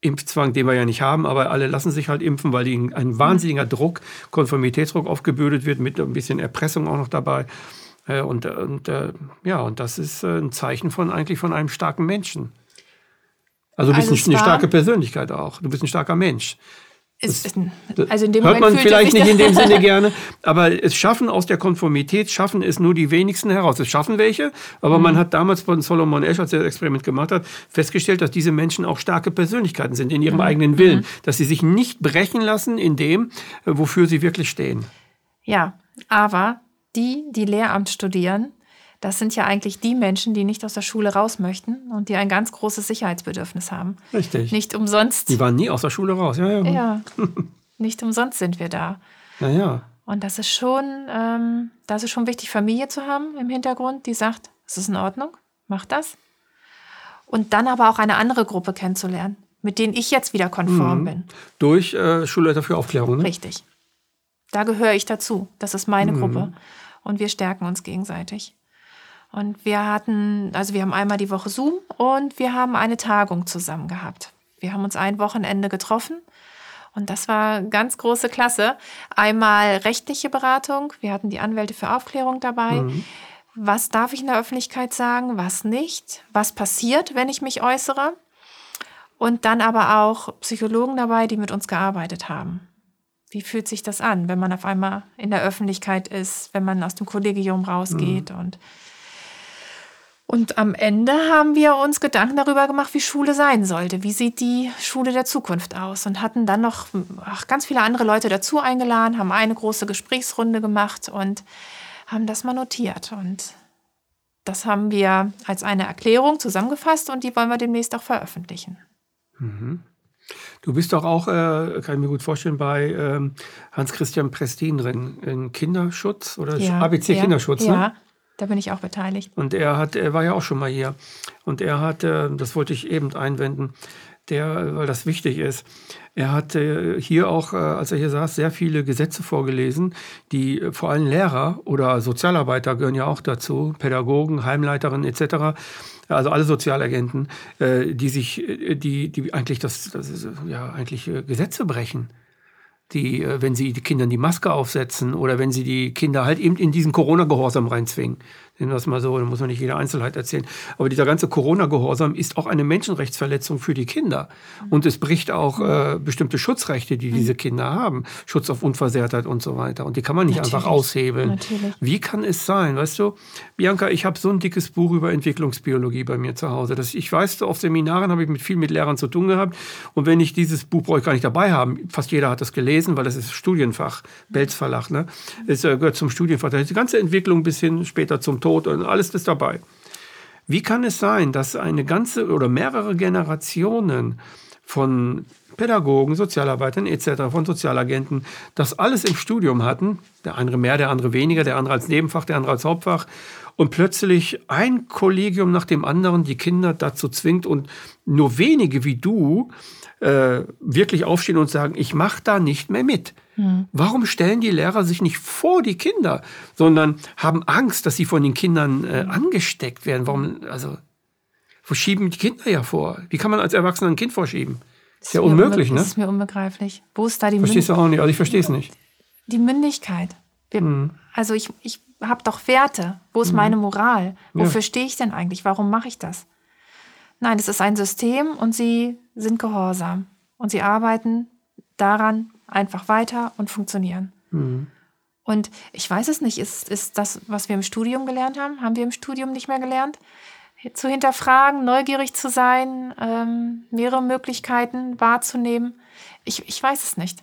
Speaker 2: Impfzwang, den wir ja nicht haben, aber alle lassen sich halt impfen, weil ihnen ein wahnsinniger Druck, Konformitätsdruck aufgebürdet wird, mit ein bisschen Erpressung auch noch dabei. Äh, und, und äh, ja, und das ist äh, ein Zeichen von eigentlich von einem starken Menschen. Also du bist also eine starke Persönlichkeit auch. Du bist ein starker Mensch.
Speaker 3: Das, also in dem
Speaker 2: hört Moment man vielleicht nicht in dem Sinne gerne, aber es schaffen aus der Konformität, schaffen es nur die wenigsten heraus. Es schaffen welche, aber mhm. man hat damals von Solomon Esch, als er das Experiment gemacht hat, festgestellt, dass diese Menschen auch starke Persönlichkeiten sind in ihrem mhm. eigenen Willen, mhm. dass sie sich nicht brechen lassen in dem, äh, wofür sie wirklich stehen.
Speaker 3: Ja, aber die, die Lehramt studieren, das sind ja eigentlich die Menschen, die nicht aus der Schule raus möchten und die ein ganz großes Sicherheitsbedürfnis haben.
Speaker 2: Richtig.
Speaker 3: Nicht umsonst.
Speaker 2: Die waren nie aus der Schule raus, ja, ja.
Speaker 3: Ja, nicht umsonst sind wir da.
Speaker 2: Ja, ja.
Speaker 3: Und das ist schon, ähm, das ist schon wichtig, Familie zu haben im Hintergrund, die sagt, es ist in Ordnung, mach das. Und dann aber auch eine andere Gruppe kennenzulernen, mit denen ich jetzt wieder konform mhm. bin.
Speaker 2: Durch äh, Schulleiter für Aufklärung, ne?
Speaker 3: Richtig. Da gehöre ich dazu. Das ist meine mhm. Gruppe. Und wir stärken uns gegenseitig. Und wir hatten, also wir haben einmal die Woche Zoom und wir haben eine Tagung zusammen gehabt. Wir haben uns ein Wochenende getroffen und das war ganz große Klasse. Einmal rechtliche Beratung, wir hatten die Anwälte für Aufklärung dabei. Mhm. Was darf ich in der Öffentlichkeit sagen, was nicht? Was passiert, wenn ich mich äußere? Und dann aber auch Psychologen dabei, die mit uns gearbeitet haben. Wie fühlt sich das an, wenn man auf einmal in der Öffentlichkeit ist, wenn man aus dem Kollegium rausgeht mhm. und und am Ende haben wir uns Gedanken darüber gemacht, wie Schule sein sollte. Wie sieht die Schule der Zukunft aus? Und hatten dann noch ach, ganz viele andere Leute dazu eingeladen, haben eine große Gesprächsrunde gemacht und haben das mal notiert. Und das haben wir als eine Erklärung zusammengefasst und die wollen wir demnächst auch veröffentlichen.
Speaker 2: Mhm. Du bist doch auch, äh, kann ich mir gut vorstellen, bei ähm, Hans-Christian Prestin drin, in Kinderschutz oder ja, ABC ja, Kinderschutz,
Speaker 3: ne? Ja, da bin ich auch beteiligt.
Speaker 2: Und er hat, er war ja auch schon mal hier. Und er hat, äh, das wollte ich eben einwenden, der, weil das wichtig ist, er hat äh, hier auch, äh, als er hier saß, sehr viele Gesetze vorgelesen, die vor allem Lehrer oder Sozialarbeiter gehören ja auch dazu, Pädagogen, Heimleiterinnen etc., also alle Sozialagenten, die sich, die, die eigentlich das, das ist, ja eigentlich Gesetze brechen die, äh, wenn sie die Kindern die Maske aufsetzen oder wenn sie die Kinder halt eben in diesen Corona-Gehorsam reinzwingen. Nehmen wir das mal so, da muss man nicht jede Einzelheit erzählen. Aber dieser ganze Corona-Gehorsam ist auch eine Menschenrechtsverletzung für die Kinder. Und es bricht auch äh, bestimmte Schutzrechte, die diese Kinder haben. Schutz auf Unversehrtheit und so weiter. Und die kann man nicht Natürlich. einfach aushebeln. Natürlich. Wie kann es sein? Weißt du, Bianca, ich habe so ein dickes Buch über Entwicklungsbiologie bei mir zu Hause. Das, ich weiß, auf Seminaren habe ich mit viel mit Lehrern zu tun gehabt. Und wenn ich dieses Buch brauche ich gar nicht dabei haben. Fast jeder hat das gelesen, weil das ist Studienfach, Belz Verlag. Ne? Es äh, gehört zum Studienfach. Die ganze Entwicklung bis hin später zum Tod Tod und alles ist dabei. Wie kann es sein, dass eine ganze oder mehrere Generationen von Pädagogen, Sozialarbeitern etc., von Sozialagenten, das alles im Studium hatten, der eine mehr, der andere weniger, der andere als Nebenfach, der andere als Hauptfach, und plötzlich ein Kollegium nach dem anderen die Kinder dazu zwingt und nur wenige wie du äh, wirklich aufstehen und sagen, ich mache da nicht mehr mit. Mhm. Warum stellen die Lehrer sich nicht vor die Kinder, sondern haben Angst, dass sie von den Kindern äh, angesteckt werden? Warum, also, verschieben die Kinder ja vor. Wie kann man als Erwachsener ein Kind vorschieben? Das ist ja unmöglich, ne?
Speaker 3: Das ist mir unbegreiflich. Wo ist da die
Speaker 2: Verstehst du auch nicht? Also ich verstehe es nicht.
Speaker 3: Die Mündigkeit. Wir, mhm. Also ich, ich habe doch Werte. Wo ist mhm. meine Moral? Wofür ja. stehe ich denn eigentlich? Warum mache ich das? Nein, es ist ein System und sie sind gehorsam. Und sie arbeiten daran, einfach weiter und funktionieren. Mhm. Und ich weiß es nicht, ist, ist das, was wir im Studium gelernt haben, haben wir im Studium nicht mehr gelernt? Zu hinterfragen, neugierig zu sein, ähm, mehrere Möglichkeiten wahrzunehmen. Ich, ich weiß es nicht.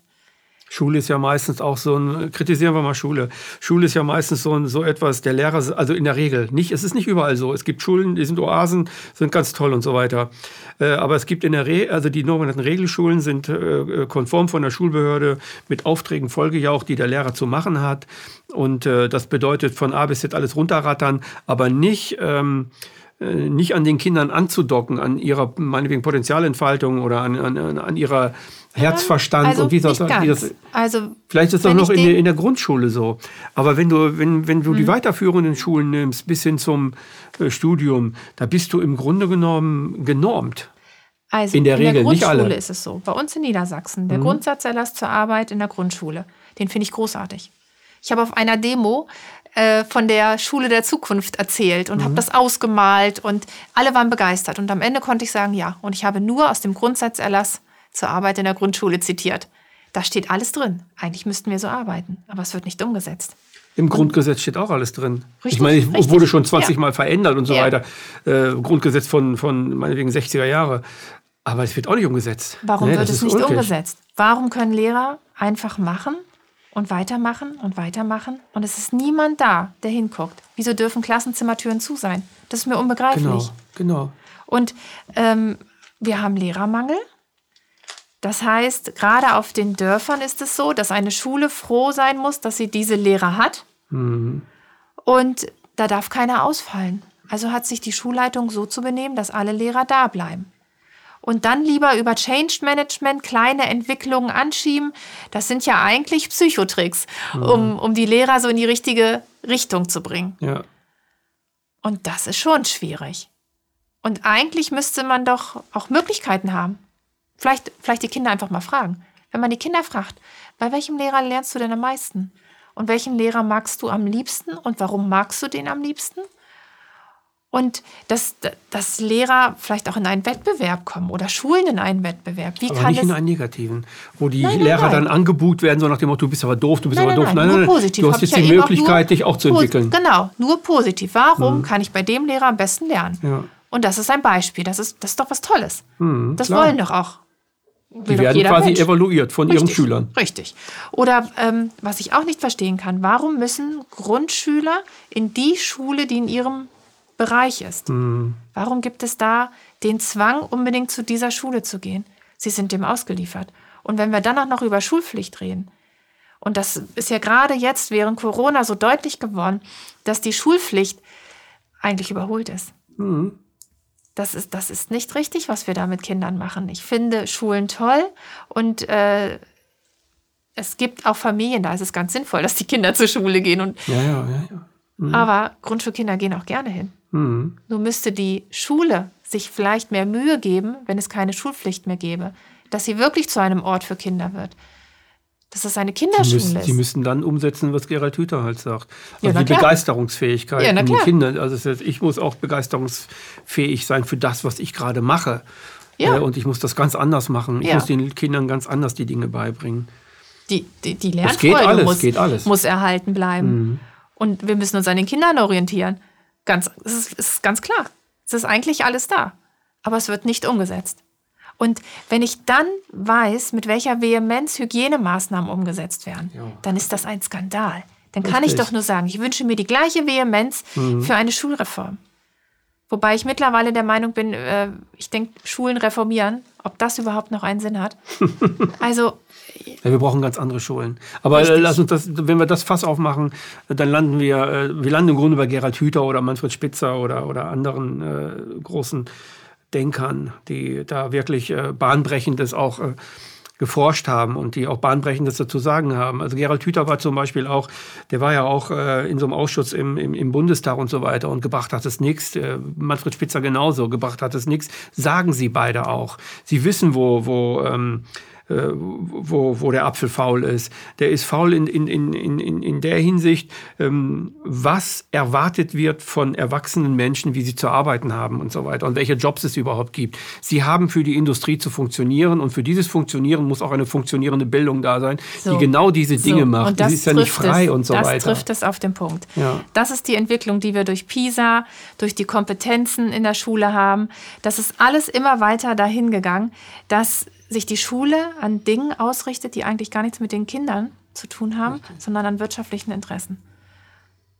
Speaker 2: Schule ist ja meistens auch so ein, kritisieren wir mal Schule. Schule ist ja meistens so, ein, so etwas, der Lehrer, also in der Regel, nicht, es ist nicht überall so. Es gibt Schulen, die sind Oasen, sind ganz toll und so weiter. Äh, aber es gibt in der Regel, also die sogenannten Regelschulen sind äh, konform von der Schulbehörde mit Aufträgen Folgejauch, die der Lehrer zu machen hat. Und äh, das bedeutet von A bis Z alles runterrattern, aber nicht, ähm, äh, nicht an den Kindern anzudocken, an ihrer meinetwegen Potenzialentfaltung oder an, an, an ihrer Herzverstand
Speaker 3: also
Speaker 2: und wie
Speaker 3: das, wie das
Speaker 2: also vielleicht ist das noch in der, in der Grundschule so. Aber wenn du, wenn, wenn du hm. die weiterführenden Schulen nimmst, bis hin zum äh, Studium, da bist du im Grunde genommen genormt.
Speaker 3: Also in der in Regel, der Grundschule nicht alle. ist es so. Bei uns in Niedersachsen, der mhm. Grundsatzerlass zur Arbeit in der Grundschule, den finde ich großartig. Ich habe auf einer Demo äh, von der Schule der Zukunft erzählt und mhm. habe das ausgemalt und alle waren begeistert. Und am Ende konnte ich sagen, ja. Und ich habe nur aus dem Grundsatzerlass zur Arbeit in der Grundschule zitiert. Da steht alles drin. Eigentlich müssten wir so arbeiten, aber es wird nicht umgesetzt.
Speaker 2: Im Grundgesetz steht auch alles drin. Richtig, ich meine, es wurde schon 20 ja. Mal verändert und so ja. weiter. Äh, Grundgesetz von, von meinetwegen 60er Jahre. Aber es wird auch nicht umgesetzt.
Speaker 3: Warum nee, wird es nicht ulkig. umgesetzt? Warum können Lehrer einfach machen, und weitermachen und weitermachen und es ist niemand da, der hinguckt. Wieso dürfen Klassenzimmertüren zu sein? Das ist mir unbegreiflich.
Speaker 2: Genau, genau.
Speaker 3: Und ähm, wir haben Lehrermangel. Das heißt, gerade auf den Dörfern ist es so, dass eine Schule froh sein muss, dass sie diese Lehrer hat. Mhm. Und da darf keiner ausfallen. Also hat sich die Schulleitung so zu benehmen, dass alle Lehrer da bleiben und dann lieber über Change Management kleine Entwicklungen anschieben. Das sind ja eigentlich Psychotricks, mhm. um, um die Lehrer so in die richtige Richtung zu bringen.
Speaker 2: Ja.
Speaker 3: Und das ist schon schwierig. Und eigentlich müsste man doch auch Möglichkeiten haben. Vielleicht, vielleicht die Kinder einfach mal fragen. Wenn man die Kinder fragt, bei welchem Lehrer lernst du denn am meisten? Und welchen Lehrer magst du am liebsten und warum magst du den am liebsten? Und dass, dass Lehrer vielleicht auch in einen Wettbewerb kommen oder Schulen in einen Wettbewerb.
Speaker 2: Wie aber kann nicht in einen negativen, wo die nein, Lehrer nein, nein. dann angebuht werden, so nach dem Motto, du bist aber doof, du bist aber doof. Nein, nein, nein, positiv. du hast jetzt ja die Möglichkeit, dich auch zu entwickeln.
Speaker 3: Genau, nur positiv. Warum hm. kann ich bei dem Lehrer am besten lernen? Ja. Und das ist ein Beispiel. Das ist, das ist doch was Tolles. Hm, das klar. wollen doch auch
Speaker 2: die werden quasi Mensch. evaluiert von
Speaker 3: richtig,
Speaker 2: ihren Schülern.
Speaker 3: Richtig. Oder ähm, was ich auch nicht verstehen kann, warum müssen Grundschüler in die Schule, die in ihrem Bereich ist. Mhm. Warum gibt es da den Zwang, unbedingt zu dieser Schule zu gehen? Sie sind dem ausgeliefert. Und wenn wir dann auch noch über Schulpflicht reden, und das ist ja gerade jetzt während Corona so deutlich geworden, dass die Schulpflicht eigentlich überholt ist. Mhm. Das ist, das ist nicht richtig, was wir da mit Kindern machen. Ich finde Schulen toll und äh, es gibt auch Familien, da ist es ganz sinnvoll, dass die Kinder zur Schule gehen. Und
Speaker 2: ja, ja, ja, ja.
Speaker 3: Mhm. Aber Grundschulkinder gehen auch gerne hin. Mhm. Nur müsste die Schule sich vielleicht mehr Mühe geben, wenn es keine Schulpflicht mehr gäbe, dass sie wirklich zu einem Ort für Kinder wird. Dass es eine Kinderschule
Speaker 2: müssen,
Speaker 3: ist.
Speaker 2: Sie müssten dann umsetzen, was Gerald Hüther halt sagt. Also ja, die klar. Begeisterungsfähigkeit ja, in den Kindern. Also ich muss auch begeisterungsfähig sein für das, was ich gerade mache. Ja. Äh, und ich muss das ganz anders machen. Ich muss den Kindern ganz anders die Dinge beibringen.
Speaker 3: Die, die, die Lernfreude alles, muss, muss, erhalten bleiben. Mhm. Und wir müssen uns an den Kindern orientieren. Ganz, es ist, ist ganz klar. Es ist eigentlich alles da. Aber es wird nicht umgesetzt. Und wenn ich dann weiß, mit welcher Vehemenz Hygienemaßnahmen umgesetzt werden, ja. dann ist das ein Skandal. Dann kann Richtig. ich doch nur sagen, ich wünsche mir die gleiche Vehemenz mhm. für eine Schulreform. Wobei ich mittlerweile der Meinung bin, äh, ich denke, Schulen reformieren, ob das überhaupt noch einen Sinn hat. Also.
Speaker 2: Ja, wir brauchen ganz andere Schulen. Aber äh, lass uns das, wenn wir das Fass aufmachen, dann landen wir, äh, wir landen im Grunde bei Gerald Hüther oder Manfred Spitzer oder, oder anderen äh, großen Denkern, die da wirklich äh, Bahnbrechendes auch äh, geforscht haben und die auch Bahnbrechendes dazu sagen haben. Also Gerald Hüther war zum Beispiel auch, der war ja auch äh, in so einem Ausschuss im, im, im, Bundestag und so weiter und gebracht hat es nichts. Äh, Manfred Spitzer genauso, gebracht hat es nichts. Sagen sie beide auch. Sie wissen, wo, wo ähm, äh, wo, wo der Apfel faul ist. Der ist faul in, in, in, in, in der Hinsicht, ähm, was erwartet wird von erwachsenen Menschen, wie sie zu arbeiten haben und so weiter und welche Jobs es überhaupt gibt. Sie haben für die Industrie zu funktionieren und für dieses Funktionieren muss auch eine funktionierende Bildung da sein, so. die genau diese Dinge so. macht. Und das ist ja nicht frei
Speaker 3: es,
Speaker 2: und so
Speaker 3: das
Speaker 2: weiter.
Speaker 3: Das trifft es auf den Punkt. Ja. Das ist die Entwicklung, die wir durch PISA, durch die Kompetenzen in der Schule haben. Das ist alles immer weiter dahin gegangen, dass sich die Schule an Dingen ausrichtet, die eigentlich gar nichts mit den Kindern zu tun haben, Richtig. sondern an wirtschaftlichen Interessen.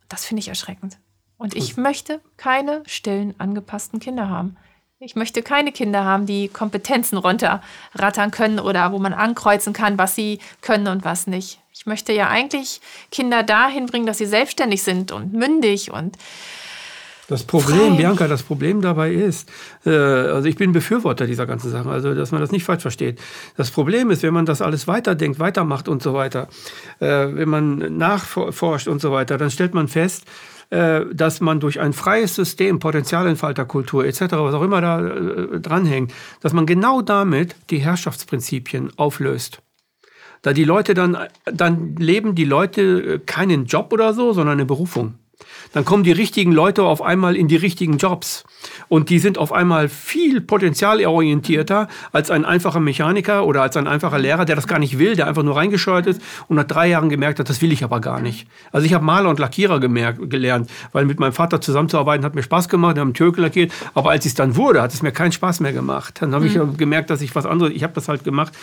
Speaker 3: Das finde ich erschreckend. Und ich möchte keine stillen, angepassten Kinder haben. Ich möchte keine Kinder haben, die Kompetenzen runterrattern können oder wo man ankreuzen kann, was sie können und was nicht. Ich möchte ja eigentlich Kinder dahin bringen, dass sie selbstständig sind und mündig und
Speaker 2: das Problem, Frei. Bianca, das Problem dabei ist, äh, also ich bin Befürworter dieser ganzen Sachen, also dass man das nicht falsch versteht. Das Problem ist, wenn man das alles weiterdenkt, weitermacht und so weiter, äh, wenn man nachforscht und so weiter, dann stellt man fest, äh, dass man durch ein freies System, Potenzialentfalterkultur etc., was auch immer da äh, dranhängt, dass man genau damit die Herrschaftsprinzipien auflöst. Da die Leute dann, dann leben die Leute keinen Job oder so, sondern eine Berufung dann kommen die richtigen Leute auf einmal in die richtigen Jobs. Und die sind auf einmal viel potenzialorientierter als ein einfacher Mechaniker oder als ein einfacher Lehrer, der das gar nicht will, der einfach nur reingescheuert ist und nach drei Jahren gemerkt hat, das will ich aber gar nicht. Also ich habe Maler und Lackierer gemerkt, gelernt, weil mit meinem Vater zusammenzuarbeiten hat mir Spaß gemacht, wir haben Türkel lackiert, aber als es dann wurde, hat es mir keinen Spaß mehr gemacht. Dann habe mhm. ich gemerkt, dass ich was anderes, ich habe das halt gemacht,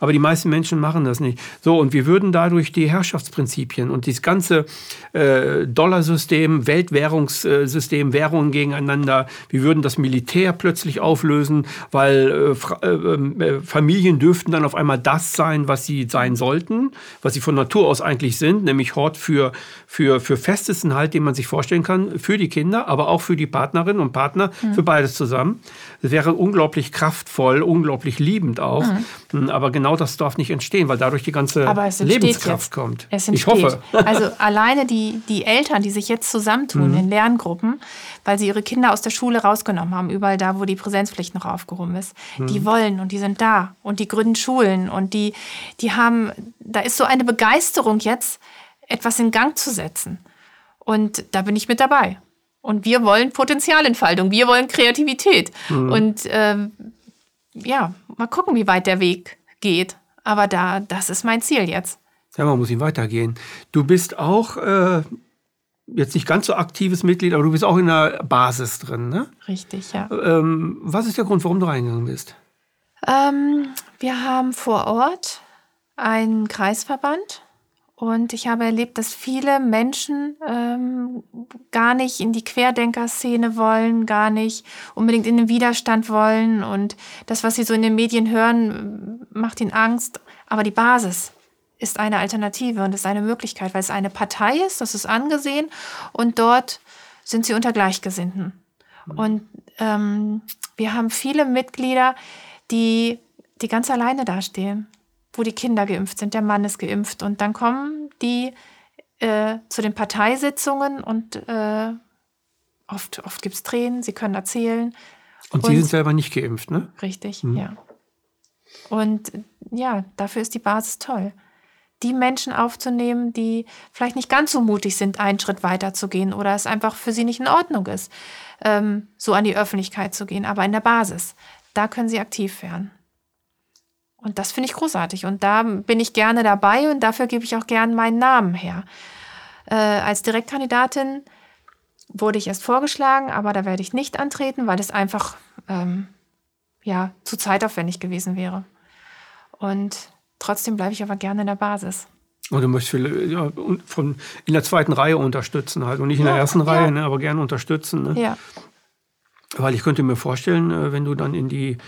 Speaker 2: aber die meisten Menschen machen das nicht. So, und wir würden dadurch die Herrschaftsprinzipien und dieses ganze äh, Dollarsystem, Weltwährungssystem, Währungen gegeneinander, wir würden das Militär plötzlich auflösen, weil äh, äh, äh, Familien dürften dann auf einmal das sein, was sie sein sollten, was sie von Natur aus eigentlich sind, nämlich Hort für, für, für festesten Halt, den man sich vorstellen kann, für die Kinder, aber auch für die Partnerinnen und Partner, mhm. für beides zusammen. Das wäre unglaublich kraftvoll, unglaublich liebend auch. Mhm. Aber genau das darf nicht entstehen, weil dadurch die ganze Lebenskraft jetzt. kommt.
Speaker 3: Es entsteht. Ich hoffe. Also alleine die, die Eltern, die sich jetzt zusammentun mhm. in Lerngruppen, weil sie ihre Kinder aus der Schule rausgenommen haben, überall da, wo die Präsenzpflicht noch aufgehoben ist. Mhm. Die wollen und die sind da und die gründen Schulen und die, die haben, da ist so eine Begeisterung jetzt, etwas in Gang zu setzen. Und da bin ich mit dabei. Und wir wollen Potenzialentfaltung, wir wollen Kreativität. Mhm. Und ähm, ja, mal gucken, wie weit der Weg geht. Aber da, das ist mein Ziel jetzt.
Speaker 2: Ja, man muss ihn weitergehen. Du bist auch äh, jetzt nicht ganz so aktives Mitglied, aber du bist auch in der Basis drin, ne?
Speaker 3: Richtig, ja.
Speaker 2: Ähm, was ist der Grund, warum du reingegangen bist?
Speaker 3: Ähm, wir haben vor Ort einen Kreisverband und ich habe erlebt, dass viele Menschen ähm, gar nicht in die Querdenker-Szene wollen, gar nicht unbedingt in den Widerstand wollen. Und das, was sie so in den Medien hören, macht ihnen Angst. Aber die Basis ist eine Alternative und ist eine Möglichkeit, weil es eine Partei ist, das ist angesehen. Und dort sind sie unter Gleichgesinnten. Und ähm, wir haben viele Mitglieder, die, die ganz alleine dastehen wo die Kinder geimpft sind, der Mann ist geimpft. Und dann kommen die äh, zu den Parteisitzungen und äh, oft, oft gibt es Tränen, sie können erzählen.
Speaker 2: Und, und, sie sind selber nicht geimpft, ne?
Speaker 3: Richtig, mhm. ja. Und ja, dafür ist die Basis toll. Die Menschen aufzunehmen, die vielleicht nicht ganz so mutig sind, einen Schritt weiter zu gehen oder es einfach für sie nicht in Ordnung ist, ähm, so an die Öffentlichkeit zu gehen, aber in der Basis, da können sie aktiv werden. Und das finde ich großartig. Und da bin ich gerne dabei und dafür gebe ich auch gerne meinen Namen her. Äh, als Direktkandidatin wurde ich erst vorgeschlagen, aber da werde ich nicht antreten, weil es einfach ähm, ja, zu zeitaufwendig gewesen wäre. Und trotzdem bleibe ich aber gerne in der Basis.
Speaker 2: Und du möchtest viele, ja, von, in der zweiten Reihe unterstützen halt und nicht in ja, der ersten ja. Reihe, ne, aber gerne unterstützen. Ne?
Speaker 3: Ja.
Speaker 2: Weil ich könnte mir vorstellen, äh, wenn du dann in die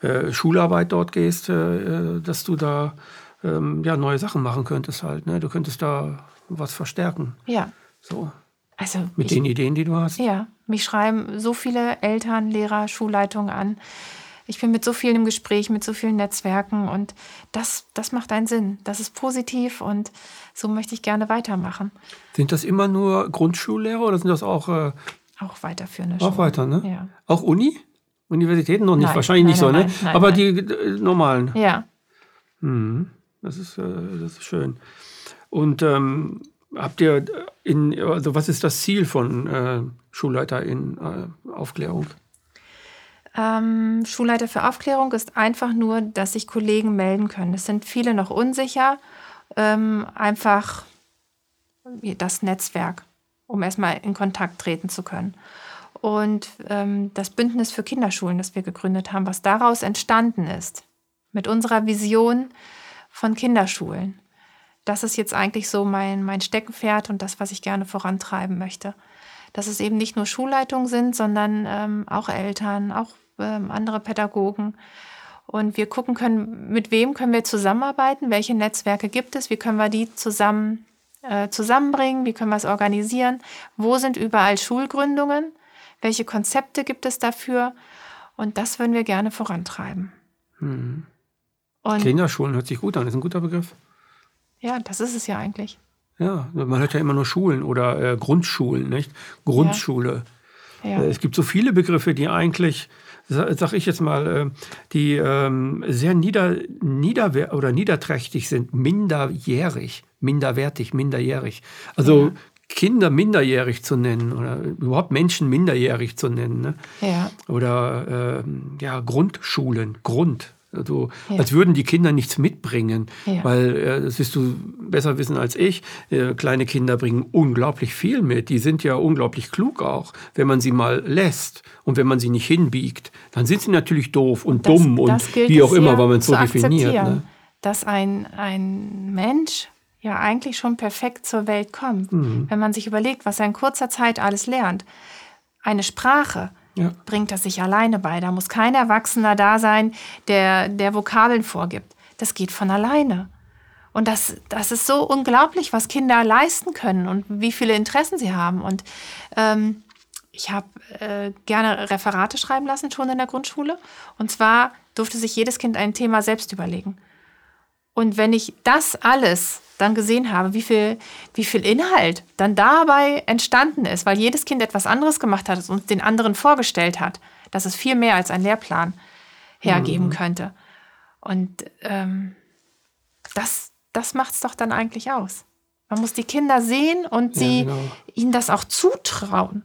Speaker 2: äh, Schularbeit dort gehst, äh, dass du da ähm, ja, neue Sachen machen könntest halt. Ne? Du könntest da was verstärken.
Speaker 3: Ja.
Speaker 2: So.
Speaker 3: Also
Speaker 2: mit ich, den Ideen, die du hast.
Speaker 3: Ja, mich schreiben so viele Eltern, Lehrer, Schulleitungen an. Ich bin mit so vielen im Gespräch, mit so vielen Netzwerken und das, das macht einen Sinn. Das ist positiv und so möchte ich gerne weitermachen.
Speaker 2: Sind das immer nur Grundschullehrer oder sind das auch äh,
Speaker 3: auch weiterführende
Speaker 2: Schulen. Auch weiter, ne?
Speaker 3: Ja.
Speaker 2: Auch Uni? Universitäten noch nicht,
Speaker 3: nein,
Speaker 2: wahrscheinlich nicht
Speaker 3: nein,
Speaker 2: so,
Speaker 3: ne?
Speaker 2: Nein, Aber die äh, normalen.
Speaker 3: Ja.
Speaker 2: Mhm. Das, ist, äh, das ist schön. Und ähm, habt ihr in, also was ist das Ziel von äh, Schulleiter in äh, Aufklärung?
Speaker 3: Ähm, Schulleiter für Aufklärung ist einfach nur, dass sich Kollegen melden können. Es sind viele noch unsicher. Ähm, einfach das Netzwerk um erstmal in Kontakt treten zu können. Und ähm, das Bündnis für Kinderschulen, das wir gegründet haben, was daraus entstanden ist, mit unserer Vision von Kinderschulen, das ist jetzt eigentlich so mein, mein Steckenpferd und das, was ich gerne vorantreiben möchte. Dass es eben nicht nur Schulleitungen sind, sondern ähm, auch Eltern, auch ähm, andere Pädagogen. Und wir gucken können, mit wem können wir zusammenarbeiten, welche Netzwerke gibt es, wie können wir die zusammen äh, zusammenbringen? Wie können wir es organisieren? Wo sind überall Schulgründungen? Welche Konzepte gibt es dafür? Und das würden wir gerne vorantreiben.
Speaker 2: Hm. Kinderschulen hört sich gut an, ist ein guter Begriff.
Speaker 3: Ja, das ist es ja eigentlich.
Speaker 2: Ja, man hört ja immer nur Schulen oder äh, Grundschulen, nicht? Grundschule. Ja. Ja. Äh, es gibt so viele Begriffe, die eigentlich, sag ich jetzt mal, äh, die ähm, sehr nieder, nieder oder niederträchtig sind, minderjährig minderwertig, minderjährig. Also ja. Kinder minderjährig zu nennen oder überhaupt Menschen minderjährig zu nennen. Ne?
Speaker 3: Ja.
Speaker 2: Oder äh, ja, Grundschulen, Grund. Also, ja. Als würden die Kinder nichts mitbringen, ja. weil, äh, das wirst du besser wissen als ich, äh, kleine Kinder bringen unglaublich viel mit. Die sind ja unglaublich klug auch, wenn man sie mal lässt und wenn man sie nicht hinbiegt. Dann sind sie natürlich doof und das, dumm und wie auch immer, weil man es so definiert. Ne?
Speaker 3: Dass ein, ein Mensch ja eigentlich schon perfekt zur Welt kommt. Mhm. Wenn man sich überlegt, was er in kurzer Zeit alles lernt. Eine Sprache ja. bringt er sich alleine bei. Da muss kein Erwachsener da sein, der, der Vokabeln vorgibt. Das geht von alleine. Und das, das ist so unglaublich, was Kinder leisten können und wie viele Interessen sie haben. Und ähm, ich habe äh, gerne Referate schreiben lassen, schon in der Grundschule. Und zwar durfte sich jedes Kind ein Thema selbst überlegen. Und wenn ich das alles dann gesehen habe, wie viel, wie viel Inhalt dann dabei entstanden ist, weil jedes Kind etwas anderes gemacht hat und den anderen vorgestellt hat, dass es viel mehr als ein Lehrplan hergeben mhm. könnte. Und ähm, das, das macht es doch dann eigentlich aus. Man muss die Kinder sehen und sie, ja, genau. ihnen das auch zutrauen.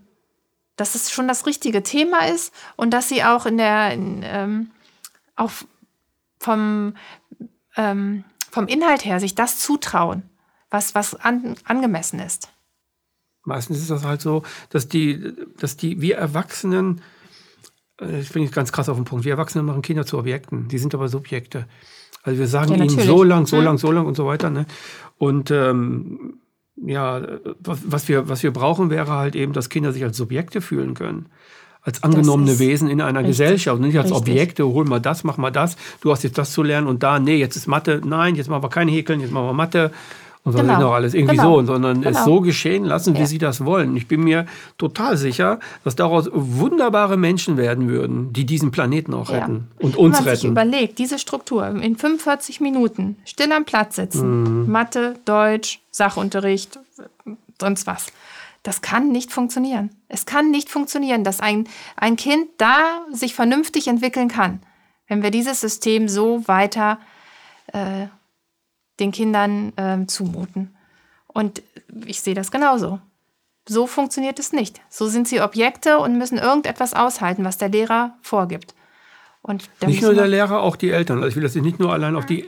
Speaker 3: dass es schon das richtige Thema ist und dass sie auch in der in, ähm, auch vom, ähm, vom Inhalt her sich das zutrauen, was, was an, angemessen ist.
Speaker 2: Meistens ist das halt so, dass die, dass die, wir Erwachsenen, äh, ich bringe es ganz krass auf den Punkt, wir Erwachsenen machen Kinder zu Objekten, die sind aber Subjekte. Also wir sagen ja, ihnen so lang, so hm. lang, so lang und so weiter. Ne? Und ähm, ja, was wir, was wir brauchen, wäre halt eben, dass Kinder sich als Subjekte fühlen können. Als angenommene Wesen in einer richtig, Gesellschaft nicht als richtig. Objekte, hol mal das, mach mal das, du hast jetzt das zu lernen und da, nee, jetzt ist Mathe, nein, jetzt machen wir kein Häkeln, jetzt machen wir Mathe und so genau. noch alles irgendwie genau. so, sondern genau. es so geschehen lassen, wie ja. sie das wollen. Ich bin mir total sicher, dass daraus wunderbare Menschen werden würden, die diesen Planeten auch retten ja. und uns Wenn man retten. Sich
Speaker 3: überlegt, diese Struktur in 45 Minuten still am Platz sitzen, mhm. Mathe, Deutsch, Sachunterricht, sonst was. Das kann nicht funktionieren. Es kann nicht funktionieren, dass ein, ein Kind da sich vernünftig entwickeln kann, wenn wir dieses System so weiter äh, den Kindern äh, zumuten. Und ich sehe das genauso. So funktioniert es nicht. So sind sie Objekte und müssen irgendetwas aushalten, was der Lehrer vorgibt.
Speaker 2: Und nicht nur der Lehrer, auch die Eltern. Also ich will das nicht nur allein auf die,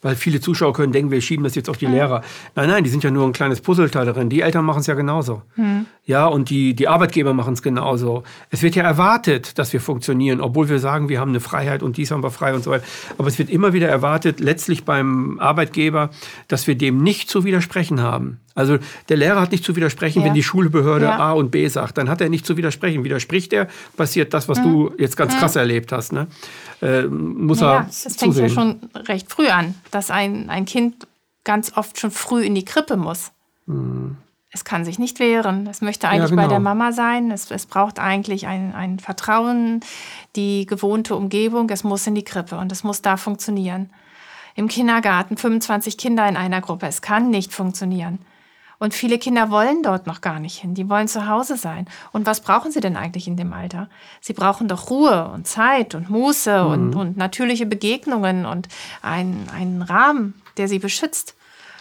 Speaker 2: weil viele Zuschauer können denken, wir schieben das jetzt auf die. Lehrer. Nein, nein, die sind ja nur ein kleines Puzzleteil darin. Die Eltern machen es ja genauso. Mhm. Ja, und die, die Arbeitgeber machen es genauso. Es wird ja erwartet, dass wir funktionieren, obwohl wir sagen, wir haben eine Freiheit und dies haben wir frei und so weiter. Aber es wird immer wieder erwartet, letztlich beim Arbeitgeber, dass wir dem nicht zu widersprechen haben. Also der Lehrer hat nicht zu widersprechen, ja. wenn die Schulbehörde ja. A und B sagt. Dann hat er nicht zu widersprechen. Widerspricht er, passiert das, was hm. du jetzt ganz hm. krass erlebt hast. Ne? Äh, muss naja, er
Speaker 3: Das fängt ja schon recht früh an, dass ein, ein Kind ganz oft schon früh in die Krippe muss. Hm. Es kann sich nicht wehren. Es möchte eigentlich ja, genau. bei der Mama sein. Es, es braucht eigentlich ein, ein Vertrauen, die gewohnte Umgebung. Es muss in die Krippe und es muss da funktionieren. Im Kindergarten 25 Kinder in einer Gruppe. Es kann nicht funktionieren. Und viele Kinder wollen dort noch gar nicht hin. Die wollen zu Hause sein. Und was brauchen sie denn eigentlich in dem Alter? Sie brauchen doch Ruhe und Zeit und Muße mhm. und, und natürliche Begegnungen und einen, einen Rahmen, der sie beschützt.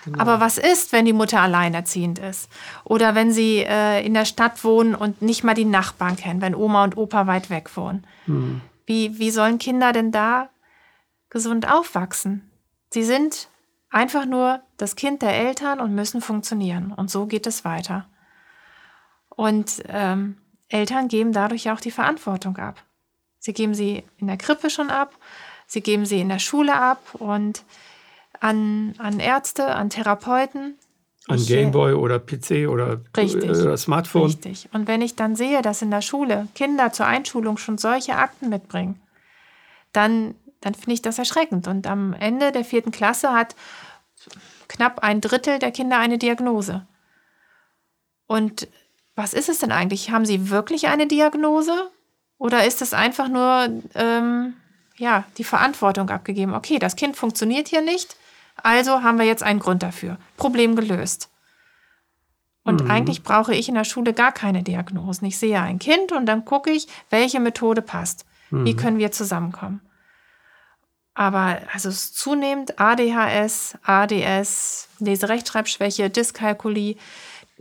Speaker 3: Genau. Aber was ist, wenn die Mutter alleinerziehend ist? Oder wenn sie äh, in der Stadt wohnen und nicht mal die Nachbarn kennen, wenn Oma und Opa weit weg wohnen? Mhm. Wie, wie sollen Kinder denn da gesund aufwachsen? Sie sind einfach nur das Kind der Eltern und müssen funktionieren. Und so geht es weiter. Und ähm, Eltern geben dadurch auch die Verantwortung ab. Sie geben sie in der Krippe schon ab, sie geben sie in der Schule ab und an, an Ärzte, an Therapeuten.
Speaker 2: An ich, Gameboy oder PC oder, richtig, oder Smartphone.
Speaker 3: Richtig. Und wenn ich dann sehe, dass in der Schule Kinder zur Einschulung schon solche Akten mitbringen, dann dann finde ich das erschreckend. Und am Ende der vierten Klasse hat knapp ein Drittel der Kinder eine Diagnose. Und was ist es denn eigentlich? Haben sie wirklich eine Diagnose? Oder ist es einfach nur ähm, ja, die Verantwortung abgegeben? Okay, das Kind funktioniert hier nicht, also haben wir jetzt einen Grund dafür. Problem gelöst. Und mhm. eigentlich brauche ich in der Schule gar keine Diagnosen. Ich sehe ein Kind und dann gucke ich, welche Methode passt. Mhm. Wie können wir zusammenkommen? Aber also es ist zunehmend ADHS, ADS, Leserechtschreibschwäche, Dyskalkulie,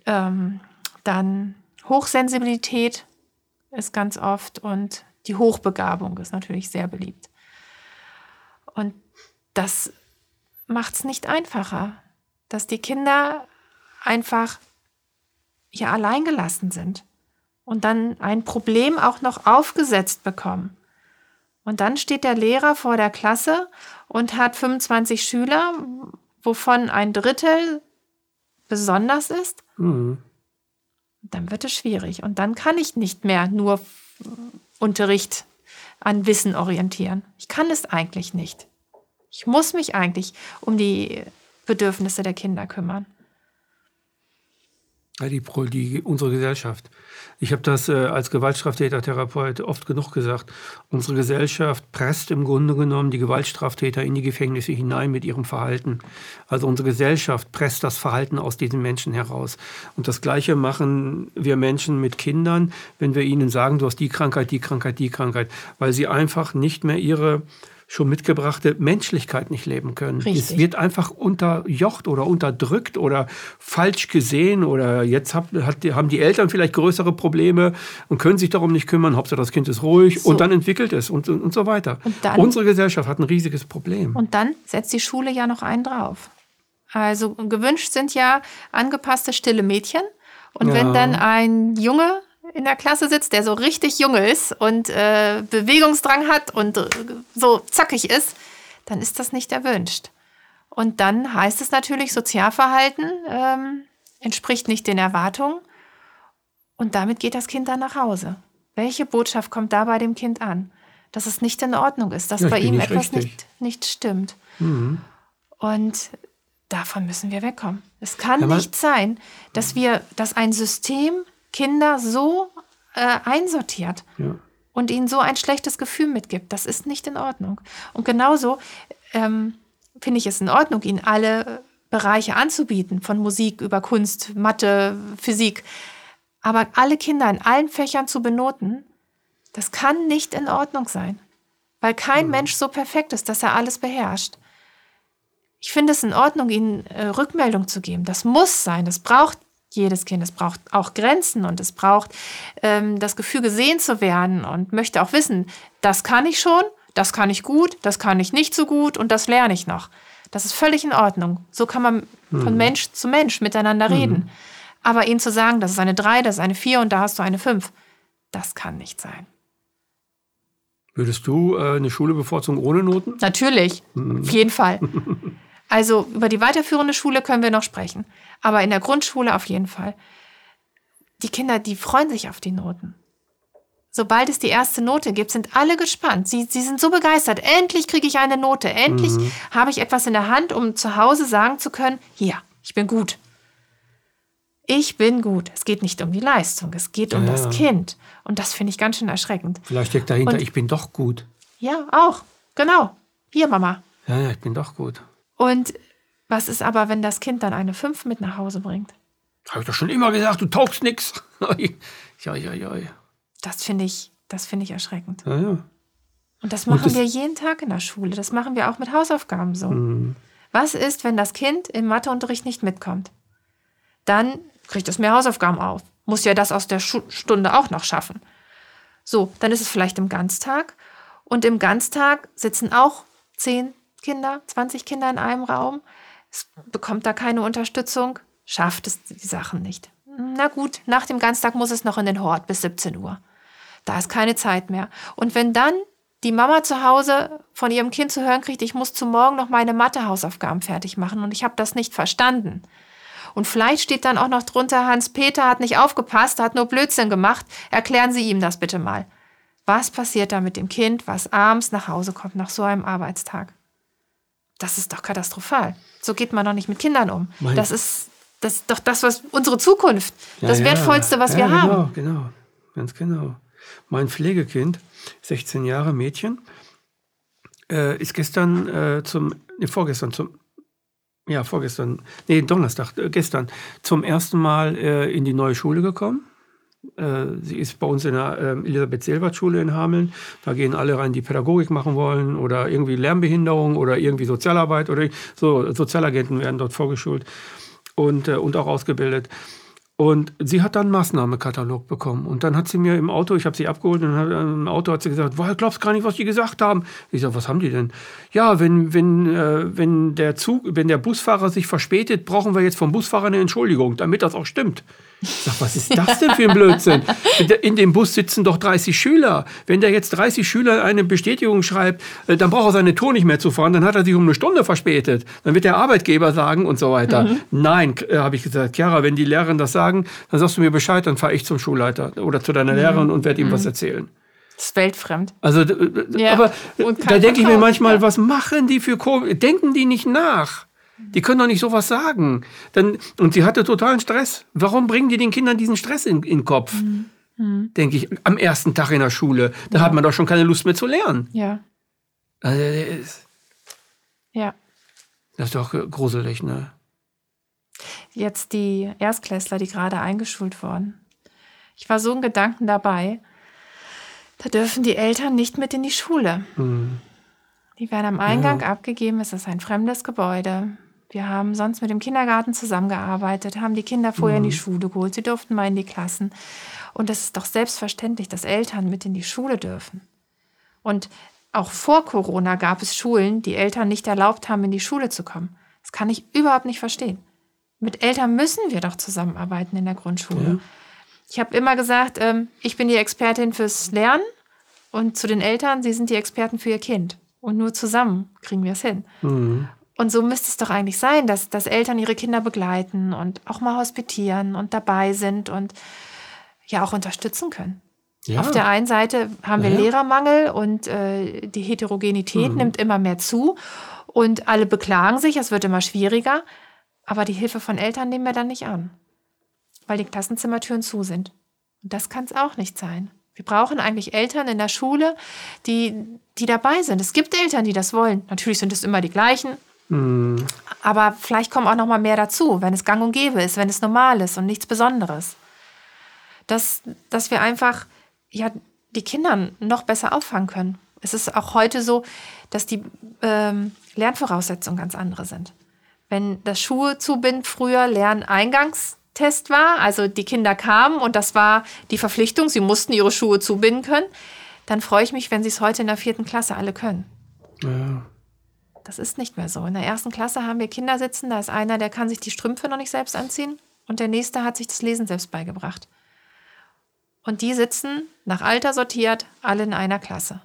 Speaker 3: ähm, dann Hochsensibilität ist ganz oft und die Hochbegabung ist natürlich sehr beliebt. Und das macht es nicht einfacher, dass die Kinder einfach ja alleingelassen sind und dann ein Problem auch noch aufgesetzt bekommen. Und dann steht der Lehrer vor der Klasse und hat 25 Schüler, wovon ein Drittel besonders ist. Mhm. Dann wird es schwierig. Und dann kann ich nicht mehr nur Unterricht an Wissen orientieren. Ich kann es eigentlich nicht. Ich muss mich eigentlich um die Bedürfnisse der Kinder kümmern.
Speaker 2: Die, die, unsere Gesellschaft. Ich habe das äh, als Gewaltstraftäter-Therapeut oft genug gesagt. Unsere Gesellschaft presst im Grunde genommen die Gewaltstraftäter in die Gefängnisse hinein mit ihrem Verhalten. Also unsere Gesellschaft presst das Verhalten aus diesen Menschen heraus. Und das Gleiche machen wir Menschen mit Kindern, wenn wir ihnen sagen, du hast die Krankheit, die Krankheit, die Krankheit, weil sie einfach nicht mehr ihre schon mitgebrachte Menschlichkeit nicht leben können.
Speaker 3: Richtig.
Speaker 2: Es wird einfach unterjocht oder unterdrückt oder falsch gesehen oder jetzt hat, hat, haben die Eltern vielleicht größere Probleme und können sich darum nicht kümmern. Hauptsache das Kind ist ruhig
Speaker 3: So.
Speaker 2: und dann entwickelt es und, und, und so weiter.
Speaker 3: Und dann-
Speaker 2: Unsere Gesellschaft hat ein riesiges Problem.
Speaker 3: Und dann setzt die Schule ja noch einen drauf. Also gewünscht sind ja angepasste stille Mädchen. Und
Speaker 2: Ja.
Speaker 3: wenn dann ein Junge in der Klasse sitzt, der so richtig junge ist und äh, Bewegungsdrang hat und äh, so zackig ist, dann ist das nicht erwünscht. Und dann heißt es natürlich, Sozialverhalten ähm, entspricht nicht den Erwartungen. Und damit geht das Kind dann nach Hause. Welche Botschaft kommt da bei dem Kind an? Dass es nicht in Ordnung ist, dass
Speaker 2: Ja,
Speaker 3: bei ihm
Speaker 2: nicht
Speaker 3: etwas
Speaker 2: richtig.
Speaker 3: nicht, nicht stimmt.
Speaker 2: Mhm.
Speaker 3: Und davon müssen wir wegkommen. Es kann
Speaker 2: Ja,
Speaker 3: nicht sein, dass wir, dass ein System Kinder so äh, einsortiert
Speaker 2: Ja.
Speaker 3: und ihnen so ein schlechtes Gefühl mitgibt. Das ist nicht in Ordnung. Und genauso ähm, finde ich es in Ordnung, ihnen alle Bereiche anzubieten, von Musik über Kunst, Mathe, Physik. Aber alle Kinder in allen Fächern zu benoten, das kann nicht in Ordnung sein. Weil kein Mensch so perfekt ist, dass er alles beherrscht. Ich finde es in Ordnung, ihnen äh, Rückmeldung zu geben. Das muss sein. Das braucht jedes Kind. Es braucht auch Grenzen und es braucht ähm, das Gefühl, gesehen zu werden und möchte auch wissen, das kann ich schon, das kann ich gut, das kann ich nicht so gut und das lerne ich noch. Das ist völlig in Ordnung. So kann man von Mensch zu Mensch miteinander reden. Aber ihnen zu sagen, das ist eine 3, das ist eine 4 und da hast du eine 5, das kann nicht sein.
Speaker 2: Würdest du äh, eine Schule bevorzugen ohne Noten?
Speaker 3: Natürlich, auf jeden Fall. Also über die weiterführende Schule können wir noch sprechen. Aber in der Grundschule auf jeden Fall. Die Kinder, die freuen sich auf die Noten. Sobald es die erste Note gibt, sind alle gespannt. Sie, sie sind so begeistert. Endlich kriege ich eine Note. Endlich habe ich etwas in der Hand, um zu Hause sagen zu können, hier, ich bin gut. Ich bin gut. Es geht nicht um die Leistung, es geht um
Speaker 2: Ja,
Speaker 3: das
Speaker 2: ja.
Speaker 3: Kind. Und das finde ich ganz schön erschreckend.
Speaker 2: Vielleicht steckt dahinter,
Speaker 3: Und-
Speaker 2: ich bin doch gut.
Speaker 3: Ja, auch. Genau. Hier, Mama.
Speaker 2: Ja, ja, ich bin doch gut.
Speaker 3: Und was ist aber, wenn das Kind dann eine 5 mit nach Hause bringt?
Speaker 2: Habe ich doch schon immer gesagt, du taugst nix. ja, ja, ja.
Speaker 3: Das finde ich, das finde ich erschreckend.
Speaker 2: ja, ja.
Speaker 3: Und das machen
Speaker 2: das-
Speaker 3: wir jeden Tag in der Schule. Das machen wir auch mit Hausaufgaben so.
Speaker 2: Mhm.
Speaker 3: Was ist, wenn das Kind im Matheunterricht nicht mitkommt? Dann kriegt es mehr Hausaufgaben auf. Muss ja das aus der Schu Stunde auch noch schaffen. So, dann ist es vielleicht im Ganztag. Und im Ganztag sitzen auch 10 Kinder, 20 Kinder in einem Raum. Es bekommt da keine Unterstützung, schafft es die Sachen nicht. Na gut, nach dem Ganztag muss es noch in den Hort bis 17 Uhr. Da ist keine Zeit mehr. Und wenn dann die Mama zu Hause von ihrem Kind zu hören kriegt, ich muss zu morgen noch meine Mathehausaufgaben fertig machen und ich habe das nicht verstanden. Und vielleicht steht dann auch noch drunter, Hans-Peter hat nicht aufgepasst, hat nur Blödsinn gemacht. Erklären Sie ihm das bitte mal. Was passiert da mit dem Kind, was abends nach Hause kommt nach so einem Arbeitstag? Das ist doch katastrophal. So geht man doch nicht mit Kindern um.
Speaker 2: Mein-
Speaker 3: Das ist, das ist doch das, was unsere Zukunft,
Speaker 2: Ja,
Speaker 3: das
Speaker 2: ja.
Speaker 3: Wertvollste, was
Speaker 2: ja,
Speaker 3: wir
Speaker 2: genau,
Speaker 3: haben.
Speaker 2: Genau, ganz genau. Mein Pflegekind, 16 Jahre Mädchen, äh, ist gestern äh, zum, nee, vorgestern zum, ja, vorgestern, nee, Donnerstag, äh, gestern, zum ersten Mal äh, in die neue Schule gekommen. Äh, sie ist bei uns in der äh, Elisabeth-Seelbert-Schule in Hameln. Da gehen alle rein, die Pädagogik machen wollen oder irgendwie Lernbehinderung oder irgendwie Sozialarbeit oder so. Sozialagenten werden dort vorgeschult und, äh, und auch ausgebildet. Und sie hat dann einen Maßnahmekatalog bekommen. Und dann hat sie mir im Auto, ich habe sie abgeholt, und hat, im Auto hat sie gesagt, boah, glaubst gar nicht, was die gesagt haben. Ich sage, was haben die denn? Ja, wenn, wenn, äh, wenn der Zug, wenn der Busfahrer sich verspätet, brauchen wir jetzt vom Busfahrer eine Entschuldigung, damit das auch stimmt. Ich sag, was ist das denn für ein Blödsinn? In dem Bus sitzen doch 30 Schüler. Wenn der jetzt 30 Schüler eine Bestätigung schreibt, äh, dann braucht er seine Tour nicht mehr zu fahren, dann hat er sich um eine Stunde verspätet. Dann wird der Arbeitgeber sagen und so weiter. Nein, äh, habe ich gesagt, Chiara, wenn die Lehrerin das sagen, dann sagst du mir Bescheid, dann fahre ich zum Schulleiter oder zu deiner Lehrerin und werde ihm was erzählen.
Speaker 3: Das ist weltfremd.
Speaker 2: Also, d-
Speaker 3: Ja,
Speaker 2: aber äh, da denke ich mir manchmal,
Speaker 3: ja.
Speaker 2: was machen die für Ko Denken die nicht nach? Die können doch nicht sowas sagen. Dann, und sie hatte totalen Stress. Warum bringen die den Kindern diesen Stress in, in den Kopf?
Speaker 3: Mhm.
Speaker 2: Denke ich, am ersten Tag in der Schule. Da hat man doch schon keine Lust mehr zu lernen.
Speaker 3: Ja,
Speaker 2: Also, das ist-
Speaker 3: ja.
Speaker 2: das ist doch äh, gruselig, ne?
Speaker 3: Jetzt die Erstklässler, die gerade eingeschult wurden. Ich war so in Gedanken dabei, da dürfen die Eltern nicht mit in die Schule.
Speaker 2: Hm.
Speaker 3: Die werden am Eingang ja. abgegeben. Es ist ein fremdes Gebäude. Wir haben sonst mit dem Kindergarten zusammengearbeitet, haben die Kinder vorher mhm. in die mhm. Schule geholt. Sie durften mal in die Klassen. Und es ist doch selbstverständlich, dass Eltern mit in die Schule dürfen. Und auch vor Corona gab es Schulen, die Eltern nicht erlaubt haben, in die Schule zu kommen. Das kann ich überhaupt nicht verstehen. Mit Eltern müssen wir doch zusammenarbeiten in der Grundschule. Ja. Ich habe immer gesagt, ähm, ich bin die Expertin fürs Lernen und zu den Eltern, sie sind die Experten für ihr Kind. Und nur zusammen kriegen wir es hin. Mhm. Und so müsste es doch eigentlich sein, dass, dass Eltern ihre Kinder begleiten und auch mal hospitieren und dabei sind und ja auch unterstützen können. Ja. Auf der einen Seite haben wir ja. Lehrermangel und äh, die Heterogenität mhm. nimmt immer mehr zu und alle beklagen sich, es wird immer schwieriger, aber die Hilfe von Eltern nehmen wir dann nicht an, weil die Klassenzimmertüren zu sind. Und das kann es auch nicht sein. Wir brauchen eigentlich Eltern in der Schule, die, die dabei sind. Es gibt Eltern, die das wollen. Natürlich sind es immer die gleichen, mhm. aber vielleicht kommen auch noch mal mehr dazu, wenn es gang und gäbe ist, wenn es normal ist und nichts Besonderes. Dass, dass wir einfach ja, die Kinder noch besser auffangen können. Es ist auch heute so, dass die ähm, Lernvoraussetzungen ganz andere sind. Wenn das Schuhe zubind früher Lerneingangstest war, also die Kinder kamen und das war die Verpflichtung, sie mussten ihre Schuhe zubinden können, dann freue ich mich, wenn sie es heute in der vierten Klasse alle können. Ja. Das ist nicht mehr so. In der ersten Klasse haben wir Kinder sitzen, da ist einer, der kann sich die Strümpfe noch nicht selbst anziehen und der nächste hat sich das Lesen selbst beigebracht. Und die sitzen, nach Alter sortiert, alle in einer Klasse.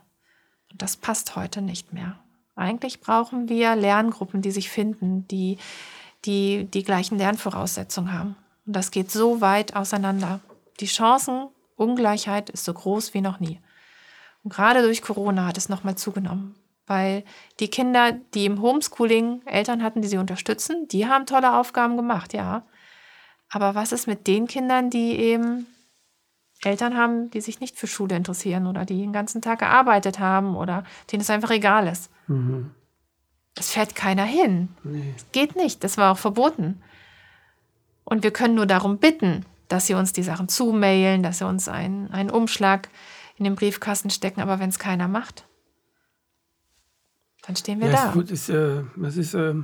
Speaker 3: Und das passt heute nicht mehr. Eigentlich brauchen wir Lerngruppen, die sich finden, die die, die gleichen Lernvoraussetzungen haben. Und das geht so weit auseinander. Die Chancenungleichheit ist so groß wie noch nie. Und gerade durch Corona hat es nochmal zugenommen, weil die Kinder, die im Homeschooling Eltern hatten, die sie unterstützen, die haben tolle Aufgaben gemacht, ja. Aber was ist mit den Kindern, die eben Eltern haben, die sich nicht für Schule interessieren oder die den ganzen Tag gearbeitet haben oder denen es einfach egal ist. Mhm. Das fährt keiner hin. Nee. Das geht nicht. Das war auch verboten. Und wir können nur darum bitten, dass sie uns die Sachen zumailen, dass sie uns einen, einen Umschlag in den Briefkasten stecken. Aber wenn es keiner macht, dann stehen wir ja,
Speaker 2: da. Es ist, äh, das ist, äh,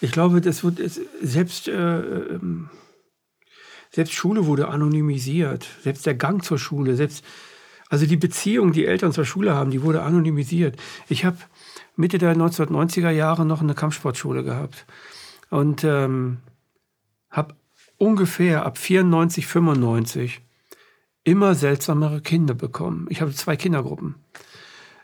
Speaker 2: ich glaube, das wird selbst. Äh, ähm, selbst Schule wurde anonymisiert. Selbst der Gang zur Schule, selbst, also die Beziehung, die Eltern zur Schule haben, die wurde anonymisiert. Ich habe Mitte der 1990er Jahre noch eine Kampfsportschule gehabt und ähm, habe ungefähr ab 94, 95 immer seltsamere Kinder bekommen. Ich habe zwei Kindergruppen.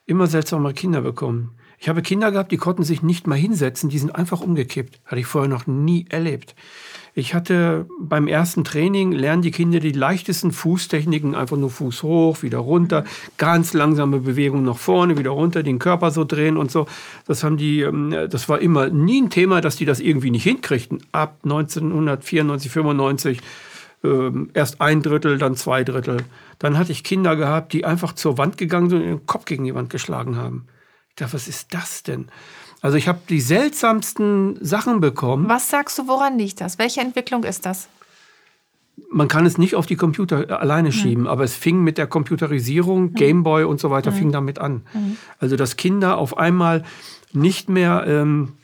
Speaker 2: Immer seltsamere Kinder bekommen. Ich habe Kinder gehabt, die konnten sich nicht mal hinsetzen, die sind einfach umgekippt. Hatte ich vorher noch nie erlebt. Ich hatte beim ersten Training, lernen die Kinder die leichtesten Fußtechniken, einfach nur Fuß hoch, wieder runter, ganz langsame Bewegung nach vorne, wieder runter, den Körper so drehen und so. Das haben die, ähm, das war immer nie ein Thema, dass die das irgendwie nicht hinkriegten. Ab 1994, 95 ähm, erst ein Drittel, dann zwei Drittel. Dann hatte ich Kinder gehabt, die einfach zur Wand gegangen sind und den Kopf gegen die Wand geschlagen haben. Dachte, was ist das denn? Also ich habe die seltsamsten Sachen bekommen.
Speaker 3: Was sagst du, woran liegt das? Welche Entwicklung ist das?
Speaker 2: Man kann es nicht auf die Computer alleine hm. schieben, aber es fing mit der Computerisierung, hm. Gameboy und so weiter, hm. fing damit an. Hm. Also dass Kinder auf einmal nicht mehr ähm,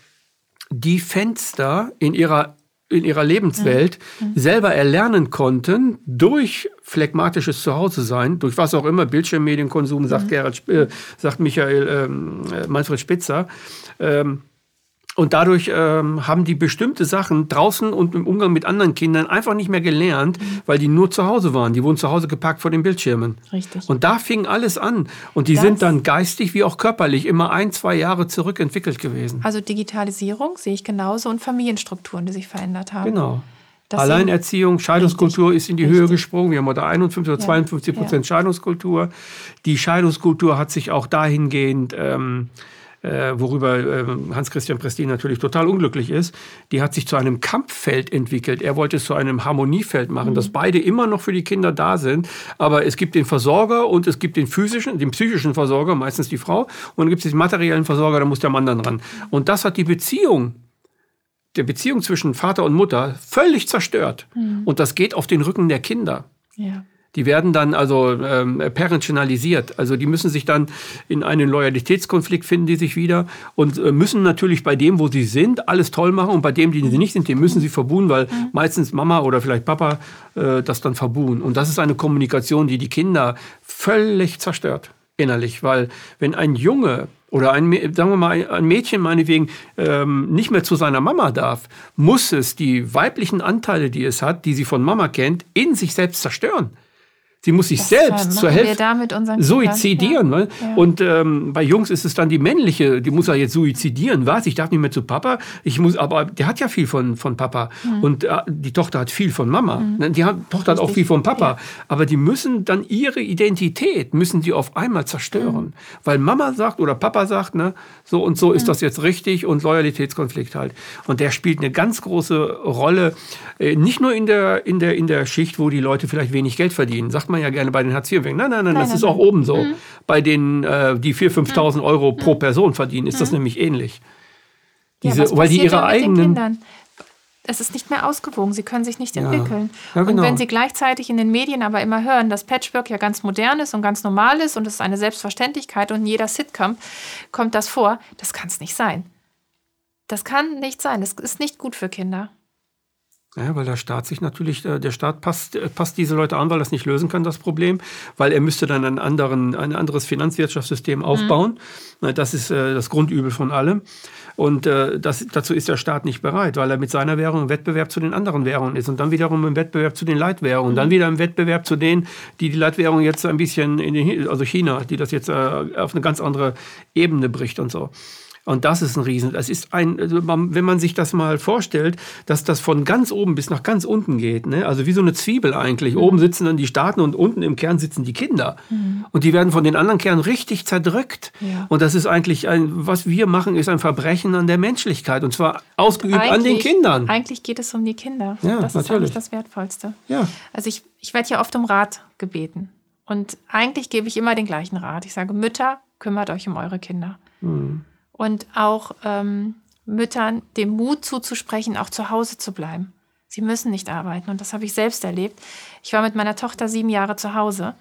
Speaker 2: die Fenster in ihrer in ihrer Lebenswelt mhm. selber erlernen konnten durch phlegmatisches Zuhause-Sein, durch was auch immer, Bildschirmmedienkonsum, sagt, mhm. Gerhard, äh, sagt Michael ähm, äh, Manfred Spitzer. Ähm, und dadurch ähm, haben die bestimmte Sachen draußen und im Umgang mit anderen Kindern einfach nicht mehr gelernt, mhm. weil die nur zu Hause waren. Die wurden zu Hause geparkt vor den Bildschirmen. Richtig. Und da fing alles an. Und die das sind dann geistig wie auch körperlich immer ein, zwei Jahre zurückentwickelt gewesen.
Speaker 3: Also Digitalisierung sehe ich genauso und Familienstrukturen, die sich verändert haben.
Speaker 2: Genau. Das Alleinerziehung, Scheidungskultur richtig, ist in die richtig. Höhe gesprungen. Wir haben heute 51 oder ja. 52 Prozent ja. Scheidungskultur. Die Scheidungskultur hat sich auch dahingehend ähm, äh, worüber äh, Hans-Christian Prestin natürlich total unglücklich ist, die hat sich zu einem Kampffeld entwickelt. Er wollte es zu einem Harmoniefeld machen, mhm. dass beide immer noch für die Kinder da sind, aber es gibt den Versorger und es gibt den physischen, den psychischen Versorger, meistens die Frau, und dann gibt es den materiellen Versorger, da muss der Mann dann ran. Und das hat die Beziehung der Beziehung zwischen Vater und Mutter völlig zerstört. Mhm. Und das geht auf den Rücken der Kinder. Ja. Die werden dann also ähm, parenttionalisiert. Also die müssen sich dann in einen Loyalitätskonflikt finden, die sich wieder und äh, müssen natürlich bei dem, wo sie sind, alles toll machen und bei dem, die sie nicht sind, den müssen sie verbuhen, weil mhm. meistens Mama oder vielleicht Papa äh, das dann verbuhen. Und das ist eine Kommunikation, die die Kinder völlig zerstört innerlich, weil wenn ein Junge oder ein, sagen wir mal, ein Mädchen meinetwegen ähm, nicht mehr zu seiner Mama darf, muss es die weiblichen Anteile, die es hat, die sie von Mama kennt, in sich selbst zerstören. Sie muss sich das selbst zur Hälfte suizidieren. Ja. Ja. Und ähm, bei Jungs ist es dann die männliche, die muss er jetzt suizidieren. Was? Ich darf nicht mehr zu Papa. Ich muss, aber der hat ja viel von, von Papa. Mhm. Und äh, die Tochter hat viel von Mama. Mhm. Die hat, Tochter Richtig. hat auch viel von Papa. Ja. Aber die müssen dann ihre Identität, müssen die auf einmal zerstören. Mhm. Weil Mama sagt oder Papa sagt, ne, so und so ist mhm. das jetzt richtig und Loyalitätskonflikt halt. Und der spielt eine ganz große Rolle, äh, nicht nur in der, in, der, in der Schicht, wo die Leute vielleicht wenig Geld verdienen. Sagt man ja gerne bei den Hartz-IV-Empfängern. Nein, nein, nein, nein, das nein, ist nein. auch oben so. Mhm. Bei denen, äh, die 4.000, 5.000 mhm. Euro pro mhm. Person verdienen, ist das mhm. nämlich ähnlich.
Speaker 3: Diese, ja, weil die ihre eigenen. Es ist nicht mehr ausgewogen, sie können sich nicht entwickeln. Ja, genau. Und wenn sie gleichzeitig in den Medien aber immer hören, dass Patchwork ja ganz modern ist und ganz normal ist und es ist eine Selbstverständlichkeit und in jeder Sitcom kommt das vor, das kann es nicht sein. Das kann nicht sein. Das ist nicht gut für Kinder.
Speaker 2: Ja, weil der Staat sich natürlich, äh, der Staat passt, äh, passt diese Leute an, weil er es nicht lösen kann, das Problem, weil er müsste dann einen anderen, ein anderes Finanzwirtschaftssystem mhm. aufbauen. Mhm. Das ist äh, das Grundübel von allem. Und das, dazu ist der Staat nicht bereit, weil er mit seiner Währung im Wettbewerb zu den anderen Währungen ist und dann wiederum im Wettbewerb zu den Leitwährungen und dann mhm. wieder im Wettbewerb zu denen, die die Leitwährung jetzt ein bisschen, in den, also China, die das jetzt auf eine ganz andere Ebene bricht und so. Und das ist ein Riesen. Das ist ein, also wenn man sich das mal vorstellt, dass das von ganz oben bis nach ganz unten geht, ne? also wie so eine Zwiebel eigentlich. Mhm. Oben sitzen dann die Staaten und unten im Kern sitzen die Kinder. Mhm. Und die werden von den anderen Kernen richtig zerdrückt. Ja. Und das ist eigentlich ein, was wir machen, ist ein Verbrechen an der Menschlichkeit. Und zwar ausgeübt an den Kindern.
Speaker 3: Eigentlich geht es um die Kinder.
Speaker 2: Ja,
Speaker 3: das
Speaker 2: natürlich. ist
Speaker 3: eigentlich das Wertvollste. Ja. Also ich, ich werde ja oft um Rat gebeten. Und eigentlich gebe ich immer den gleichen Rat. Ich sage, Mütter, kümmert euch um eure Kinder. Mhm und auch ähm, Müttern den Mut zuzusprechen, auch zu Hause zu bleiben. Sie müssen nicht arbeiten und das habe ich selbst erlebt. Ich war mit meiner Tochter sieben Jahre zu Hause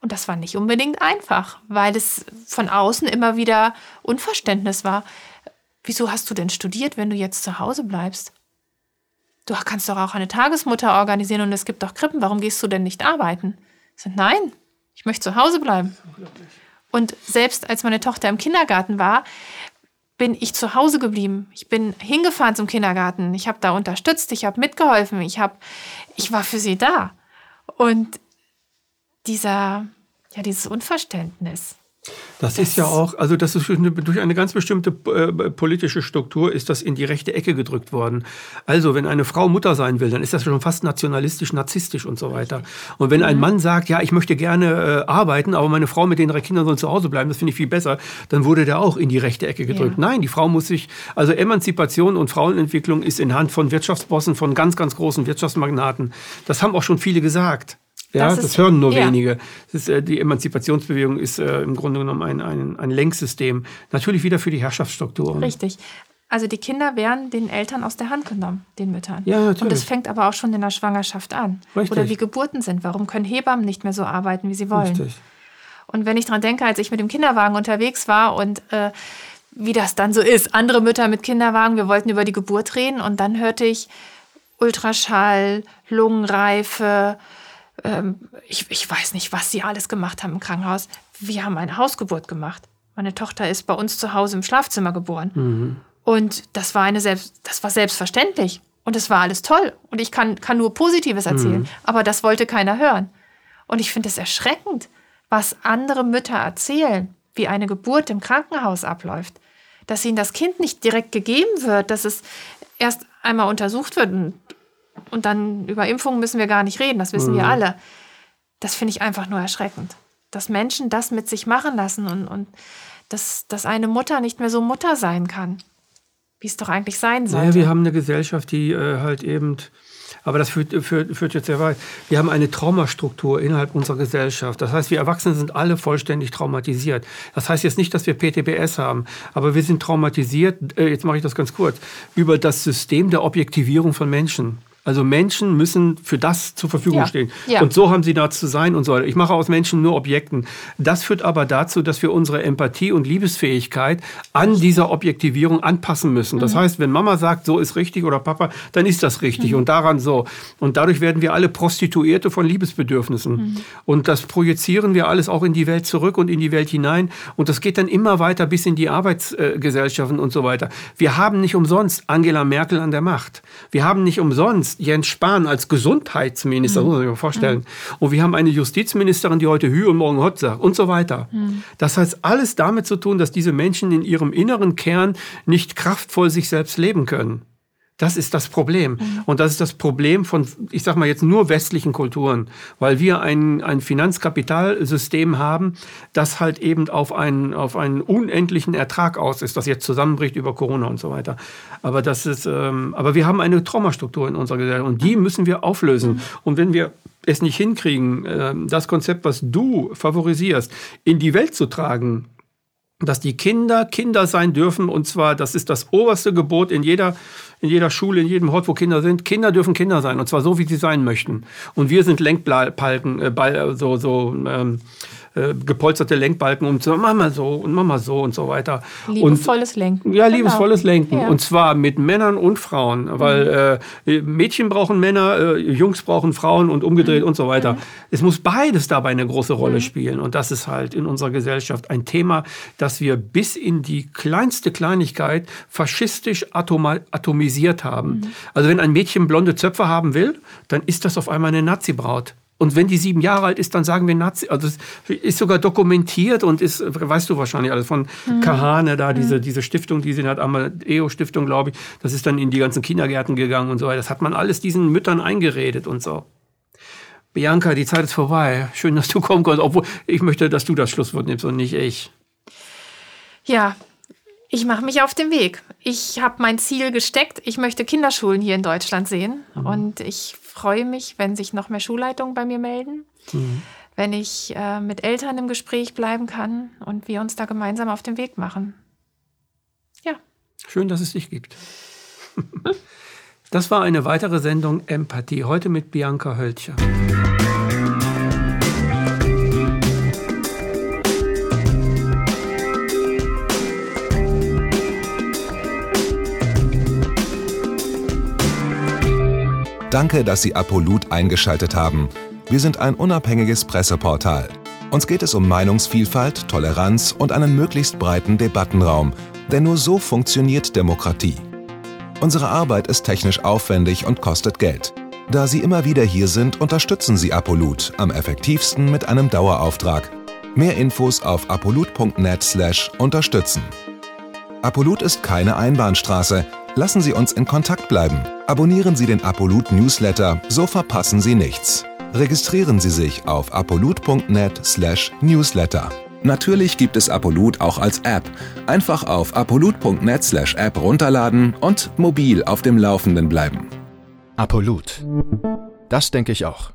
Speaker 3: und das war nicht unbedingt einfach, weil es von außen immer wieder Unverständnis war. Wieso hast du denn studiert, wenn du jetzt zu Hause bleibst? Du kannst doch auch eine Tagesmutter organisieren und es gibt doch Krippen. Warum gehst du denn nicht arbeiten? Ich so, nein, ich möchte zu Hause bleiben. Und selbst als meine Tochter im Kindergarten war, bin ich zu Hause geblieben. Ich bin hingefahren zum Kindergarten. Ich habe da unterstützt, ich habe mitgeholfen, ich habe, ich war für sie da. Und dieser, ja, dieses Unverständnis,
Speaker 2: das, das, ist ja auch, also das ist durch eine ganz bestimmte äh, politische Struktur ist das in die rechte Ecke gedrückt worden. Also wenn eine Frau Mutter sein will, dann ist das schon fast nationalistisch, narzisstisch und so weiter. Und wenn ein mhm. Mann sagt, ja, ich möchte gerne äh, arbeiten, aber meine Frau mit den drei Kindern soll zu Hause bleiben, das finde ich viel besser, dann wurde der auch in die rechte Ecke gedrückt. Ja. Nein, die Frau muss sich, also Emanzipation und Frauenentwicklung ist in Hand von Wirtschaftsbossen, von ganz, ganz großen Wirtschaftsmagnaten. Das haben auch schon viele gesagt. Ja, das, das hören nur ja. wenige. Ist, äh, die Emanzipationsbewegung ist äh, im Grunde genommen ein, ein, ein Lenksystem. Natürlich wieder für die Herrschaftsstrukturen.
Speaker 3: Richtig. Also die Kinder werden den Eltern aus der Hand genommen, den Müttern.
Speaker 2: Ja, natürlich.
Speaker 3: Und das fängt aber auch schon in der Schwangerschaft an. Richtig. Oder wie Geburten sind. Warum können Hebammen nicht mehr so arbeiten, wie sie wollen? Richtig. Und wenn ich daran denke, als ich mit dem Kinderwagen unterwegs war und äh, wie das dann so ist, andere Mütter mit Kinderwagen, wir wollten über die Geburt reden und dann hörte ich Ultraschall, Lungenreife, ähm, ich, ich weiß nicht, was sie alles gemacht haben im Krankenhaus. Wir haben eine Hausgeburt gemacht. Meine Tochter ist bei uns zu Hause im Schlafzimmer geboren. Mhm. Und das war eine selbst, das war selbstverständlich. Und es war alles toll. Und ich kann, kann nur Positives erzählen. Mhm. Aber das wollte keiner hören. Und ich finde es erschreckend, was andere Mütter erzählen, wie eine Geburt im Krankenhaus abläuft. Dass ihnen das Kind nicht direkt gegeben wird, dass es erst einmal untersucht wird. Und und dann über Impfungen müssen wir gar nicht reden, das wissen mhm. wir alle. Das finde ich einfach nur erschreckend. Dass Menschen das mit sich machen lassen und, und dass, dass eine Mutter nicht mehr so Mutter sein kann, wie es doch eigentlich sein sollte.
Speaker 2: Naja, wir haben eine Gesellschaft, die äh, halt eben aber das führt, führt, führt, jetzt sehr weit. Wir haben eine Traumastruktur innerhalb unserer Gesellschaft. Das heißt, wir Erwachsenen sind alle vollständig traumatisiert. Das heißt jetzt nicht, dass wir PTBS haben, aber wir sind traumatisiert, äh, jetzt mache ich das ganz kurz, über das System der Objektivierung von Menschen. Also Menschen müssen für das zur Verfügung
Speaker 3: Ja.
Speaker 2: stehen.
Speaker 3: Ja.
Speaker 2: Und so haben sie da zu sein und so. Ich mache aus Menschen nur Objekten. Das führt aber dazu, dass wir unsere Empathie und Liebesfähigkeit an dieser Objektivierung anpassen müssen.
Speaker 3: Mhm.
Speaker 2: Das heißt, wenn Mama sagt, so ist richtig oder Papa, dann ist das richtig
Speaker 3: Mhm.
Speaker 2: und daran so. Und dadurch werden wir alle Prostituierte von Liebesbedürfnissen.
Speaker 3: Mhm.
Speaker 2: Und das projizieren wir alles auch in die Welt zurück und in die Welt hinein. Und das geht dann immer weiter bis in die Arbeitsgesellschaften und so weiter. Wir haben nicht umsonst Angela Merkel an der Macht. Wir haben nicht umsonst Jens Spahn als Gesundheitsminister, das muss man sich mal vorstellen. Und wir haben eine Justizministerin, die heute Hü und morgen Hot sagt und so weiter. Das hat alles damit zu tun, dass diese Menschen in ihrem inneren Kern nicht kraftvoll sich selbst leben können. Das ist das Problem. Und das ist das Problem von, ich sag mal jetzt nur westlichen Kulturen, weil wir ein, ein Finanzkapitalsystem haben, das halt eben auf einen, auf einen unendlichen Ertrag aus ist, das jetzt zusammenbricht über Corona und so weiter. Aber das ist, ähm, aber wir haben eine Traumastruktur in unserer Gesellschaft und die müssen wir auflösen. Und wenn wir es nicht hinkriegen, ähm, das Konzept, was du favorisierst, in die Welt zu tragen, dass die Kinder Kinder sein dürfen und zwar, das ist das oberste Gebot in jeder, in jeder Schule, in jedem Ort, wo Kinder sind. Kinder dürfen Kinder sein und zwar so, wie sie sein möchten. Und wir sind Lenkbalken, äh, Ball, so, so ähm, äh, gepolsterte Lenkbalken, um zu sagen, mach mal so und mach mal so und so weiter. Und
Speaker 3: Liebevolles Lenken.
Speaker 2: ja,
Speaker 3: Genau.
Speaker 2: liebesvolles Lenken.
Speaker 3: Ja.
Speaker 2: Und zwar mit Männern und Frauen. Weil äh, Mädchen brauchen Männer, äh, Jungs brauchen Frauen und umgedreht
Speaker 3: Mhm.
Speaker 2: und so weiter. Es muss beides dabei eine große Rolle spielen. Und das ist halt in unserer Gesellschaft ein Thema, das wir bis in die kleinste Kleinigkeit faschistisch atomisiert haben.
Speaker 3: Mhm.
Speaker 2: Also wenn ein Mädchen blonde Zöpfe haben will, dann ist das auf einmal eine Nazi-Braut. Und wenn die sieben Jahre alt ist, dann sagen wir Nazi. Also es ist sogar dokumentiert und ist, weißt du wahrscheinlich alles von Kahane da, diese, diese Stiftung, die sie hat, Amadeo-Stiftung, glaube ich. Das ist dann in die ganzen Kindergärten gegangen und so weiter. Das hat man alles diesen Müttern eingeredet und so. Bianca, die Zeit ist vorbei. Schön, dass du kommen konntest. Obwohl, ich möchte, dass du das Schlusswort nimmst und nicht ich.
Speaker 3: Ja, ich mache mich auf den Weg. Ich habe mein Ziel gesteckt. Ich möchte Kinderschulen hier in Deutschland sehen. Und ich freue mich, wenn sich noch mehr Schulleitungen bei mir melden. Wenn ich äh, mit Eltern im Gespräch bleiben kann und wir uns da gemeinsam auf den Weg machen. Ja.
Speaker 2: Schön, dass es dich gibt. Das war eine weitere Sendung Empathie. Heute mit Bianca Hölscher.
Speaker 1: Danke, dass Sie Apolut eingeschaltet haben. Wir sind ein unabhängiges Presseportal. Uns geht es um Meinungsvielfalt, Toleranz und einen möglichst breiten Debattenraum, denn nur so funktioniert Demokratie. Unsere Arbeit ist technisch aufwendig und kostet Geld. Da Sie immer wieder hier sind, unterstützen Sie Apolut am effektivsten mit einem Dauerauftrag. Mehr Infos auf apolut.net/unterstützen. Apolut ist keine Einbahnstraße. Lassen Sie uns in Kontakt bleiben. Abonnieren Sie den Apolut Newsletter, so verpassen Sie nichts. Registrieren Sie sich auf apolut.net/newsletter. Natürlich gibt es Apolut auch als App. Einfach auf apolut.net/app runterladen und mobil auf dem Laufenden bleiben.
Speaker 4: Apolut. Das denke ich auch.